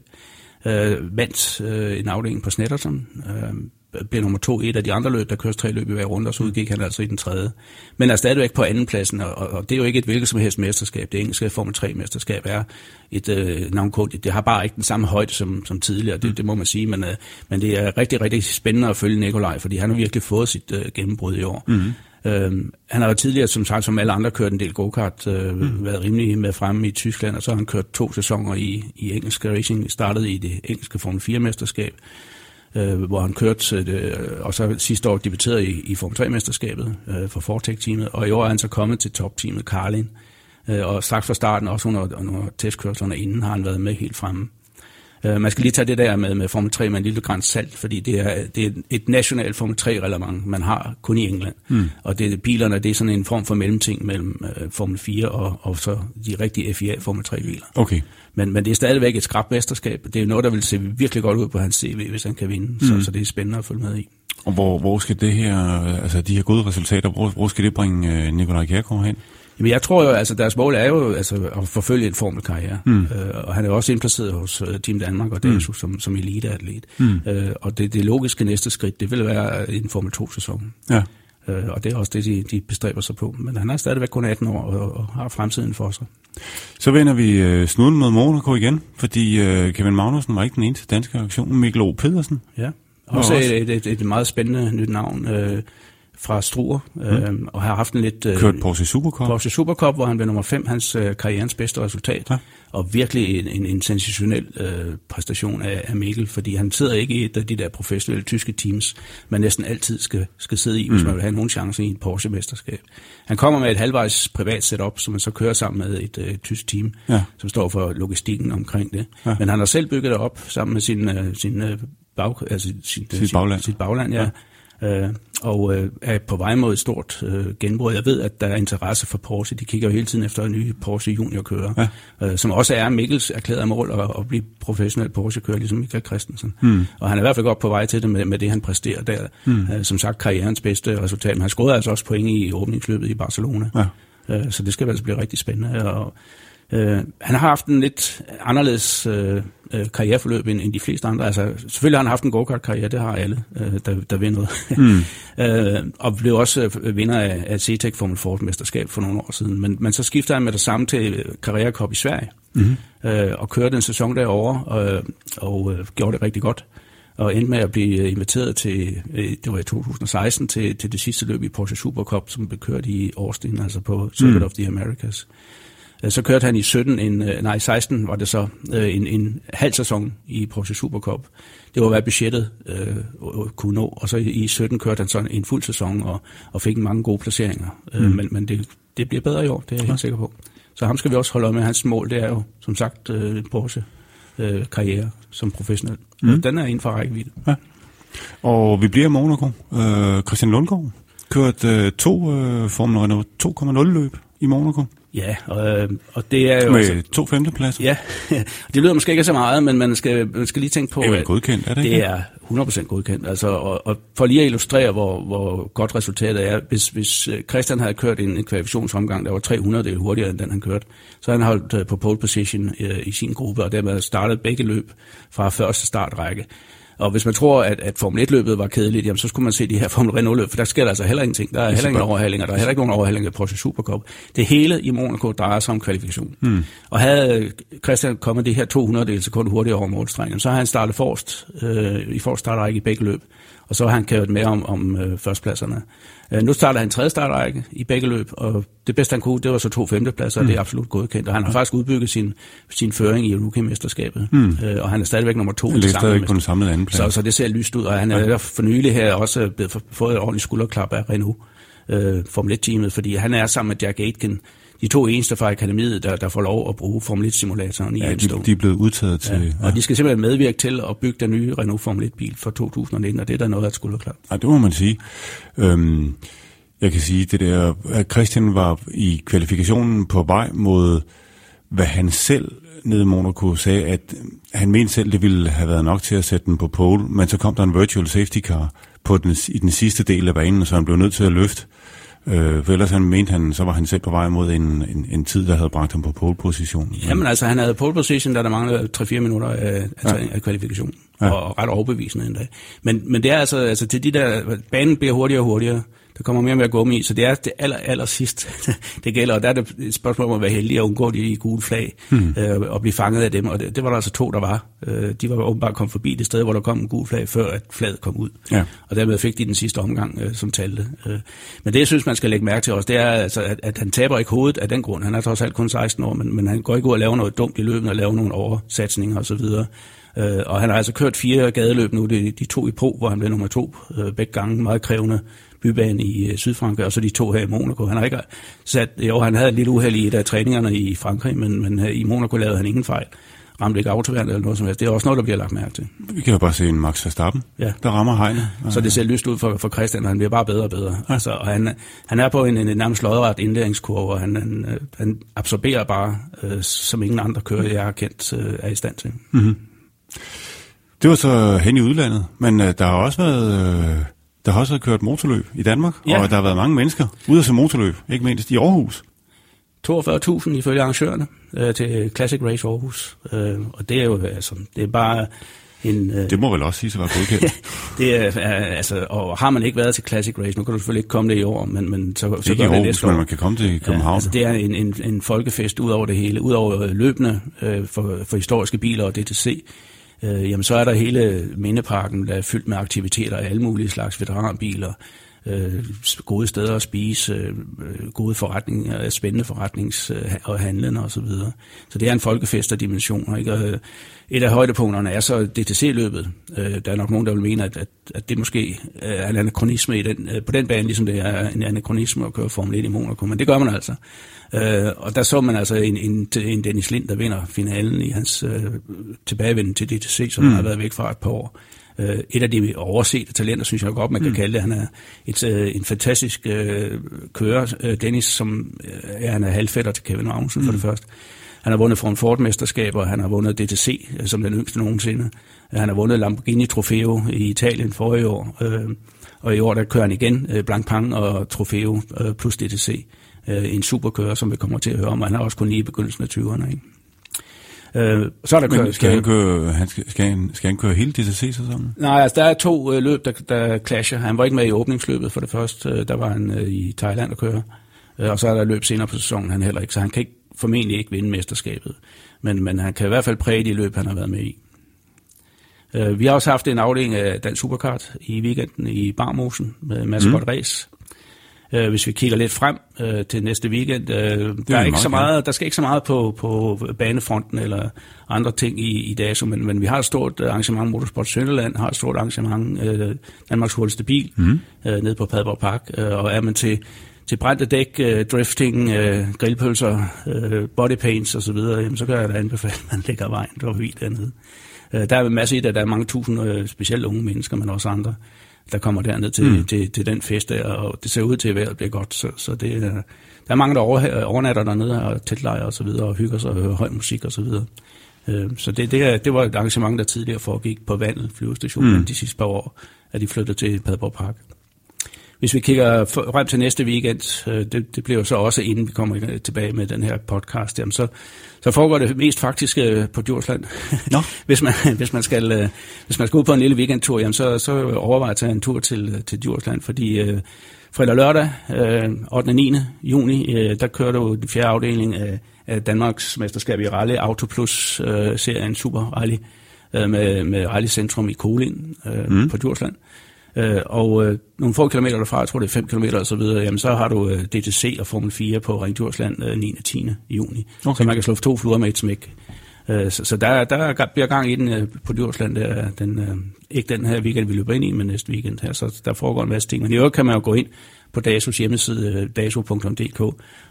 [SPEAKER 2] øh, vandt øh, en afdeling på Snetterton, øh, blev nummer to i et af de andre løb, der køres tre løb i hver runde, og så udgik han altså i den tredje. Men er stadigvæk på anden pladsen, og, og det er jo ikke et hvilket som helst mesterskab. Det engelske Formel 3-mesterskab er et øh, navnkort. Det har bare ikke den samme højde som, som tidligere, det, det må man sige, men, øh, men det er rigtig, rigtig spændende at følge Nikolaj, fordi han har virkelig fået sit øh, gennembrud i år. Mm-hmm. Øh, han har jo tidligere, som sagt, som alle andre, kørt en del go-kart, øh, mm. været rimelig med fremme i Tyskland, og så har han kørt to sæsoner i, i engelsk racing, startede i det engelske Formel 4-mesterskab, øh, hvor han kørte, øh, og så sidste år debuterede i, i Formel 3-mesterskabet øh, for Fortec-teamet, og i år er han så kommet til top-teamet Carlin, øh, og straks fra starten, også under, under testkørslerne inden, har han været med helt fremme. Uh, man skal lige tage det der med, med Formel 3 med en lille græns salt, fordi det er, det er et nationalt Formel 3-reglement, man har kun i England. Mm. Og det, bilerne, det er sådan en form for mellemting mellem uh, Formel 4 og, og så de rigtige FIA Formel 3-biler.
[SPEAKER 1] Okay.
[SPEAKER 2] Men, men det er stadigvæk et skrabt mesterskab. Det er noget, der vil se virkelig godt ud på hans CV, hvis han kan vinde. Mm. Så, så det er spændende at følge med i.
[SPEAKER 1] Og hvor, hvor skal det her, altså de her gode resultater, hvor, hvor skal det bringe Nikolaj Kjærgaard hen?
[SPEAKER 2] Jamen, jeg tror jo, altså deres mål er jo altså, at forfølge en formelkarriere. Mm. Øh, og han er jo også indplaceret hos uh, Team Danmark og DASU mm. som, som eliteatlet. Mm. Øh, og det, det logiske næste skridt, det vil være en Formel 2-sæson. Ja. Øh, og det er også det, de, de bestræber sig på. Men han er stadigvæk kun 18 år og, og har fremtiden for sig.
[SPEAKER 1] Så vender vi øh, snuden mod Monaco igen, fordi øh, Kevin Magnussen var ikke den eneste danske aktion. Mikkel O. Pedersen.
[SPEAKER 2] Ja, også, også. Et, et, et meget spændende nyt navn. Øh, fra Struer, mm. øh, og har haft en lidt...
[SPEAKER 1] Øh, Kørt Porsche Supercup.
[SPEAKER 2] Porsche Supercup, hvor han blev nummer 5, hans øh, karrierens bedste resultat. Ja. Og virkelig en, en, en sensationel øh, præstation af, af Mikkel, fordi han sidder ikke i et af de der professionelle tyske teams, man næsten altid skal, skal sidde i, hvis mm. man vil have nogen chance i en Porsche-mesterskab. Han kommer med et halvvejs privat setup, som man så kører sammen med et øh, tysk team, ja. som står for logistikken omkring det. Ja. Men han har selv bygget det op sammen med sin, øh, sin øh, bag, altså sin,
[SPEAKER 1] sit, bagland.
[SPEAKER 2] sit bagland, ja. ja øh, og øh, er på vej mod et stort øh, genbrud. Jeg ved, at der er interesse for Porsche. De kigger jo hele tiden efter en ny Porsche juniorkører, ja. øh, som også er Mikkels erklærede mål at, at blive professionel Porsche-kører, ligesom Michael Christensen. Mm. Og han er i hvert fald godt på vej til det med, med det, han præsterer der. Mm. Øh, som sagt, karrierens bedste resultat. Men han scorede altså også point i åbningsløbet i Barcelona. Ja. Øh, så det skal altså blive rigtig spændende. Og, Øh, han har haft en lidt anderledes øh, øh, karriereforløb end, end de fleste andre. Altså, selvfølgelig har han haft en go-kart-karriere, det har alle, øh, der, der vinder noget. Mm. øh, og blev også øh, vinder af, af CTEC Formel Ford-mesterskab for nogle år siden. Men, men så skifter han med det samme til karrierekop i Sverige, mm. øh, og kørte en sæson derovre, øh, og øh, gjorde det rigtig godt og endte med at blive inviteret til, øh, det var i 2016, til, til det sidste løb i Porsche Supercup, som blev kørt i Austin, altså på Circuit mm. of the Americas. Øh, så kørte han i 17, en, øh, nej 16 var det så, øh, en, en halv sæson i Porsche Supercup. Det var hvad budgettet øh, kunne nå, og så i 17 kørte han så en fuld sæson og, og fik mange gode placeringer. Mm. men men det, det bliver bedre i år, det er jeg ja. helt sikker på. Så ham skal vi også holde øje med. Hans mål, det er jo som sagt øh, Porsche øh, karriere som professionel. Mm. Den er inden for rækkevidde. Ja.
[SPEAKER 1] Og vi bliver i Monaco. Øh, Christian Lundgaard kørt øh, to øh, Formel Renault 2,0 løb i Monaco.
[SPEAKER 2] Ja, og, og det er jo...
[SPEAKER 1] Med også, to femtepladser?
[SPEAKER 2] Ja, det lyder måske ikke så meget, men man skal, man skal lige tænke på...
[SPEAKER 1] Det er godkendt, er det
[SPEAKER 2] ikke? Det er 100% godkendt. Altså, og, og for lige at illustrere, hvor, hvor godt resultatet er, hvis, hvis øh, Christian havde kørt en, en kvalifikationsomgang, der var 300 del hurtigere end den, han kørte, så han holdt øh, på pole position i, øh, i sin gruppe, og dermed startet begge løb fra første startrække. Og hvis man tror, at, at Formel 1-løbet var kedeligt, jamen, så skulle man se de her Formel Renault-løb, for der sker der altså heller ingenting. Der er heller ingen overhalinger, der er heller ikke nogen overhalinger på Porsche Supercup. Det hele i Monaco drejer sig om kvalifikation. Hmm. Og havde Christian kommet de her 200 del sekund hurtigere over målstrengen, så har han startet forrest øh, i forrest startrække i begge løb og så har han kørt med om, om øh, førstpladserne. Øh, nu starter han tredje startrække i begge løb, og det bedste han kunne, det var så to femtepladser, mm. og det er absolut godkendt. Og han har faktisk udbygget sin, sin føring i rookie-mesterskabet, mm. øh, og han er stadigvæk nummer to.
[SPEAKER 1] Han er stadigvæk på den samlede anden plads.
[SPEAKER 2] Så, så det ser lyst ud, og han er ja. for nylig her også blevet fået et ordentligt skulderklap af Renault. Øh, Formel 1-teamet, fordi han er sammen med Jack Aitken, de to eneste fra akademiet, der, der får lov at bruge Formel 1-simulatoren i
[SPEAKER 1] ja, de, de er blevet udtaget til... Ja,
[SPEAKER 2] og ja. de skal simpelthen medvirke til at bygge den nye Renault Formel 1-bil for 2019, og det er der noget, at skulle klart.
[SPEAKER 1] Ja, det må man sige. Øhm, jeg kan sige, det der, at Christian var i kvalifikationen på vej mod, hvad han selv nede i Monaco sagde, at han mente selv, det ville have været nok til at sætte den på pole, men så kom der en virtual safety car på den, i den sidste del af banen, så han blev nødt til at løfte Øh, for ellers han mente han, så var han selv på vej mod en, en, en tid, der havde bragt ham på pole position.
[SPEAKER 2] Jamen altså, han havde pole position, da der manglede 3-4 minutter af, ja. af kvalifikation. Ja. Og ret overbevisende endda. Men, men det er altså, altså til de der, banen bliver hurtigere og hurtigere. Der kommer mere og mere gummi i, så det er det aller, aller sidst, det gælder. Og der er det et spørgsmål om at være heldig og undgå de gule flag hmm. øh, og blive fanget af dem. Og det, det var der altså to, der var. Øh, de var åbenbart kommet forbi det sted, hvor der kom en gul flag, før at flaget kom ud. Ja. Og dermed fik de den sidste omgang, øh, som talte. Øh. Men det, jeg synes, man skal lægge mærke til også, det er, altså, at, at han taber ikke hovedet af den grund. Han er trods alt kun 16 år, men, men han går ikke ud og laver noget dumt i løbet og laver nogle oversatsninger osv. Øh, og han har altså kørt fire gadeløb nu, de, de to i Pro, hvor han blev nummer to øh, begge gange, meget krævende bybane i øh, Sydfrankrig, og så de to her i Monaco. Han har ikke sat, jo, han havde lidt uheld i et af træningerne i Frankrig, men, men øh, i Monaco lavede han ingen fejl. ramte ikke autoværn eller noget som helst. Det er også noget, der bliver lagt mærke til.
[SPEAKER 1] Vi kan jo bare se en Max Verstappen, ja. der rammer hegnet.
[SPEAKER 2] Så det ser lyst ud for, for Christian, og han bliver bare bedre og bedre. Ja. Altså, og han, han er på en, en nærmest lodret indlæringskurve, og han, han, han absorberer bare, øh, som ingen andre kører, jeg har kendt, øh, er i stand til. Mm-hmm.
[SPEAKER 1] Det var så hen i udlandet, men øh, der har også været... Øh, der har også været kørt motorløb i Danmark, ja. og der har været mange mennesker ude at se motorløb, ikke mindst i Aarhus.
[SPEAKER 2] 42.000 ifølge arrangørerne øh, til Classic Race Aarhus. Øh, og det er jo altså, det er bare en...
[SPEAKER 1] Øh, det må vel også sige at være godkendt.
[SPEAKER 2] det er, er, altså, og har man ikke været til Classic Race, nu kan du selvfølgelig ikke komme det i år, men, men så,
[SPEAKER 1] så gør det næste år. men man kan komme til København. Ja,
[SPEAKER 2] altså, det er en, en, en folkefest ud over det hele, ud over løbende øh, for, for historiske biler og DTC. Øh, jamen så er der hele mindeparken, der er fyldt med aktiviteter af alle mulige slags veteranbiler, øh, gode steder at spise, øh, øh gode forretninger, øh, spændende forretnings- og handlende osv. Så, videre. så det er en folkefest af dimensioner. Ikke? Og, øh, et af højdepunkterne er så DTC-løbet. Øh, der er nok nogen, der vil mene, at, at, at det måske er en anachronisme i den, øh, på den bane, ligesom det er en anachronisme at køre Formel 1 i Monaco, men det gør man altså. Øh, og der så man altså en, en, en Dennis Lind, der vinder finalen i hans øh, tilbagevenden til DTC, som mm. har været væk fra et par år. Øh, et af de oversete talenter, synes jeg godt, man kan mm. kalde det. Han er et, øh, en fantastisk øh, kører, øh, Dennis, som øh, ja, han er halvfætter til Kevin Magnussen mm. for det første. Han har vundet Ford Ford-mesterskaber, han har vundet DTC øh, som den yngste nogensinde. Han har vundet Lamborghini Trofeo i Italien forrige år, øh, og i år der kører han igen øh, Blancpain og Trofeo øh, plus DTC. Øh, en superkører, som vi kommer til at høre om, og han har også kun lige i begyndelsen af 20'erne. Ikke?
[SPEAKER 1] Øh, så er der kørt, skal, han køre, han skal, skal, han, skal han køre hele DTC-sæsonen?
[SPEAKER 2] Nej, altså der er to øh, løb, der, der clasher. Han var ikke med i åbningsløbet for det første. Øh, der var han øh, i Thailand at køre. Øh, og så er der løb senere på sæsonen, han heller ikke. Så han kan ikke, formentlig ikke vinde mesterskabet. Men, men han kan i hvert fald præge de løb, han har været med i. Øh, vi har også haft en afdeling af Dansk Superkart i weekenden i Barmosen med Mascot mm. Race. Øh, hvis vi kigger lidt frem øh, til næste weekend, øh, der, er ikke så meget, der skal ikke så meget på, på banefronten eller andre ting i, i DASO, men, men vi har et stort arrangement, Motorsport Sønderland har et stort arrangement, øh, Danmarks hurtigste bil, mm. øh, nede på Padborg Park, øh, og er man til til brændte dæk, øh, drifting, øh, grillpølser, øh, bodypaints osv., jamen, så kan jeg da anbefale, at man lægger vejen forbi dernede. Øh, der er masser i det, der er mange tusind, øh, specielt unge mennesker, men også andre, der kommer derned til, mm. til, til den fest der, og det ser ud til, at vejret bliver godt, så, så det, der er mange, der over, overnatter dernede og teltlejer og så videre, og hygger sig og hører høj musik og så videre. Øh, så det, det, det var et arrangement, der tidligere foregik på vandet flyvestationen mm. de sidste par år, at de flyttede til Padborg Park. Hvis vi kigger frem til næste weekend, øh, det, det bliver jo så også inden vi kommer tilbage med den her podcast, jamen så, så foregår det mest faktisk på Djursland. Nå. hvis, man, hvis, man skal, øh, hvis man skal ud på en lille weekendtur, jamen så, så overvej at tage en tur til, til Djursland, fordi uh, fredag og lørdag, uh, 8. og 9. juni, uh, der kører du den fjerde afdeling af, af Danmarks mesterskab i Rally Autoplus-serien uh, Super Rally uh, med, med Rally Centrum i Kolin uh, mm. på Djursland. Øh, og øh, nogle få kilometer derfra, jeg tror det er 5 kilometer og så videre, jamen så har du øh, DTC og Formel 4 på Ring Djursland øh, 9. og 10. juni. Okay. Så man kan slå to fluer med et smæk. Øh, så, så der, der bliver gang i den øh, på Djursland, der, den, øh, ikke den her weekend, vi løber ind i, men næste weekend her, så der foregår en masse ting. Men i øvrigt kan man jo gå ind på DASOs hjemmeside, øh, daso.dk,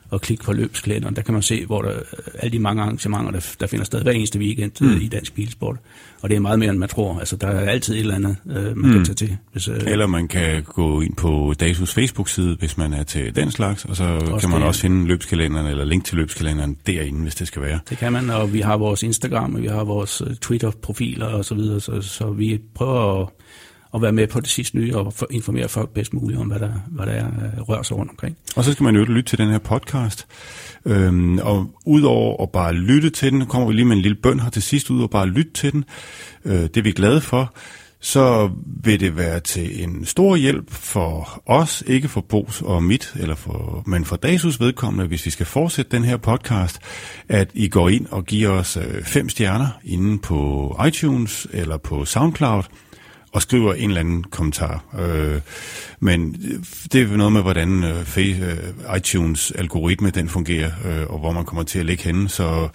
[SPEAKER 2] og klikke på løbskalenderen. Der kan man se, hvor der alle de mange arrangementer, der, der finder sted hver eneste weekend mm. i dansk bilsport. Og det er meget mere, end man tror. Altså, der er altid et eller andet, øh, man mm. kan tage til.
[SPEAKER 1] Hvis, øh, eller man kan gå ind på DASUS Facebook-side, hvis man er til den slags, og så også kan man det, også finde løbskalenderen, eller link til løbskalenderen derinde, hvis det skal være.
[SPEAKER 2] Det kan man, og vi har vores Instagram, og vi har vores øh, Twitter-profiler og så videre, så, så vi prøver at at være med på det sidste nye og informere folk bedst muligt om, hvad der, hvad der er, øh, rører sig rundt omkring.
[SPEAKER 1] Og så skal man jo lytte til den her podcast. Øhm, og udover at bare lytte til den, kommer vi lige med en lille bøn her til sidst, ud og bare lytte til den. Øh, det er vi glade for så vil det være til en stor hjælp for os, ikke for Bos og mit, eller for, men for Dasus vedkommende, hvis vi skal fortsætte den her podcast, at I går ind og giver os øh, fem stjerner inde på iTunes eller på SoundCloud, og skriver en eller anden kommentar. Øh, men øh, det er noget med, hvordan øh, øh, iTunes algoritme den fungerer, øh, og hvor man kommer til at ligge henne. Så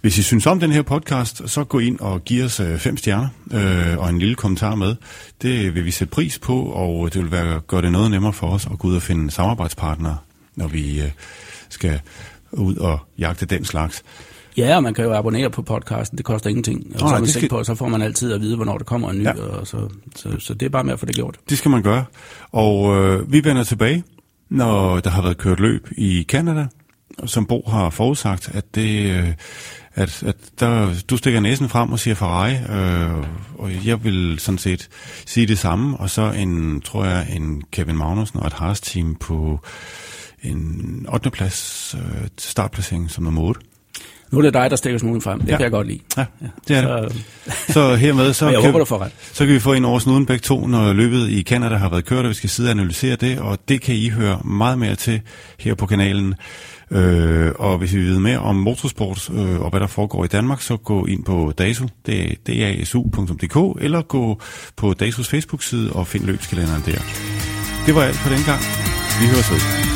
[SPEAKER 1] hvis I synes om den her podcast, så gå ind og giv os øh, fem stjerner øh, og en lille kommentar med. Det vil vi sætte pris på, og det vil være, gøre det noget nemmere for os at gå ud og finde samarbejdspartnere, når vi øh, skal ud og jagte den slags.
[SPEAKER 2] Ja, og man kan jo abonnere på podcasten, det koster ingenting. Og
[SPEAKER 1] Nå,
[SPEAKER 2] så, er man skal... på, så får man altid at vide, hvornår der kommer en ny,
[SPEAKER 1] Ja.
[SPEAKER 2] ja. og så, så, så det er bare med at få det gjort.
[SPEAKER 1] Det skal man gøre. Og øh, vi vender tilbage, når der har været kørt løb i Kanada, som Bo har forudsagt, at det... Øh, at, at der, du stikker næsen frem og siger Ferrari, øh, og jeg vil sådan set sige det samme, og så en, tror jeg, en Kevin Magnussen og et Haas-team på en 8. plads øh, startplacering som nummer 8.
[SPEAKER 2] Nu er det dig, der stikker snuden frem. Det
[SPEAKER 1] Ja.
[SPEAKER 2] kan jeg godt lide.
[SPEAKER 1] Ja, det er det.
[SPEAKER 2] Så,
[SPEAKER 1] Så hermed, så
[SPEAKER 2] jeg
[SPEAKER 1] kan,
[SPEAKER 2] håber, du får ret.
[SPEAKER 1] så kan vi få en over snuden begge to, når løbet i Canada har været kørt, og vi skal sidde og analysere det, og det kan I høre meget mere til her på kanalen. Øh, og hvis I vil vide mere om motorsport øh, og hvad der foregår i Danmark, så gå ind på DASU, det er dasu.dk, eller gå på DASUs Facebook-side og find løbskalenderen der. Det var alt for den gang. Vi høres ved.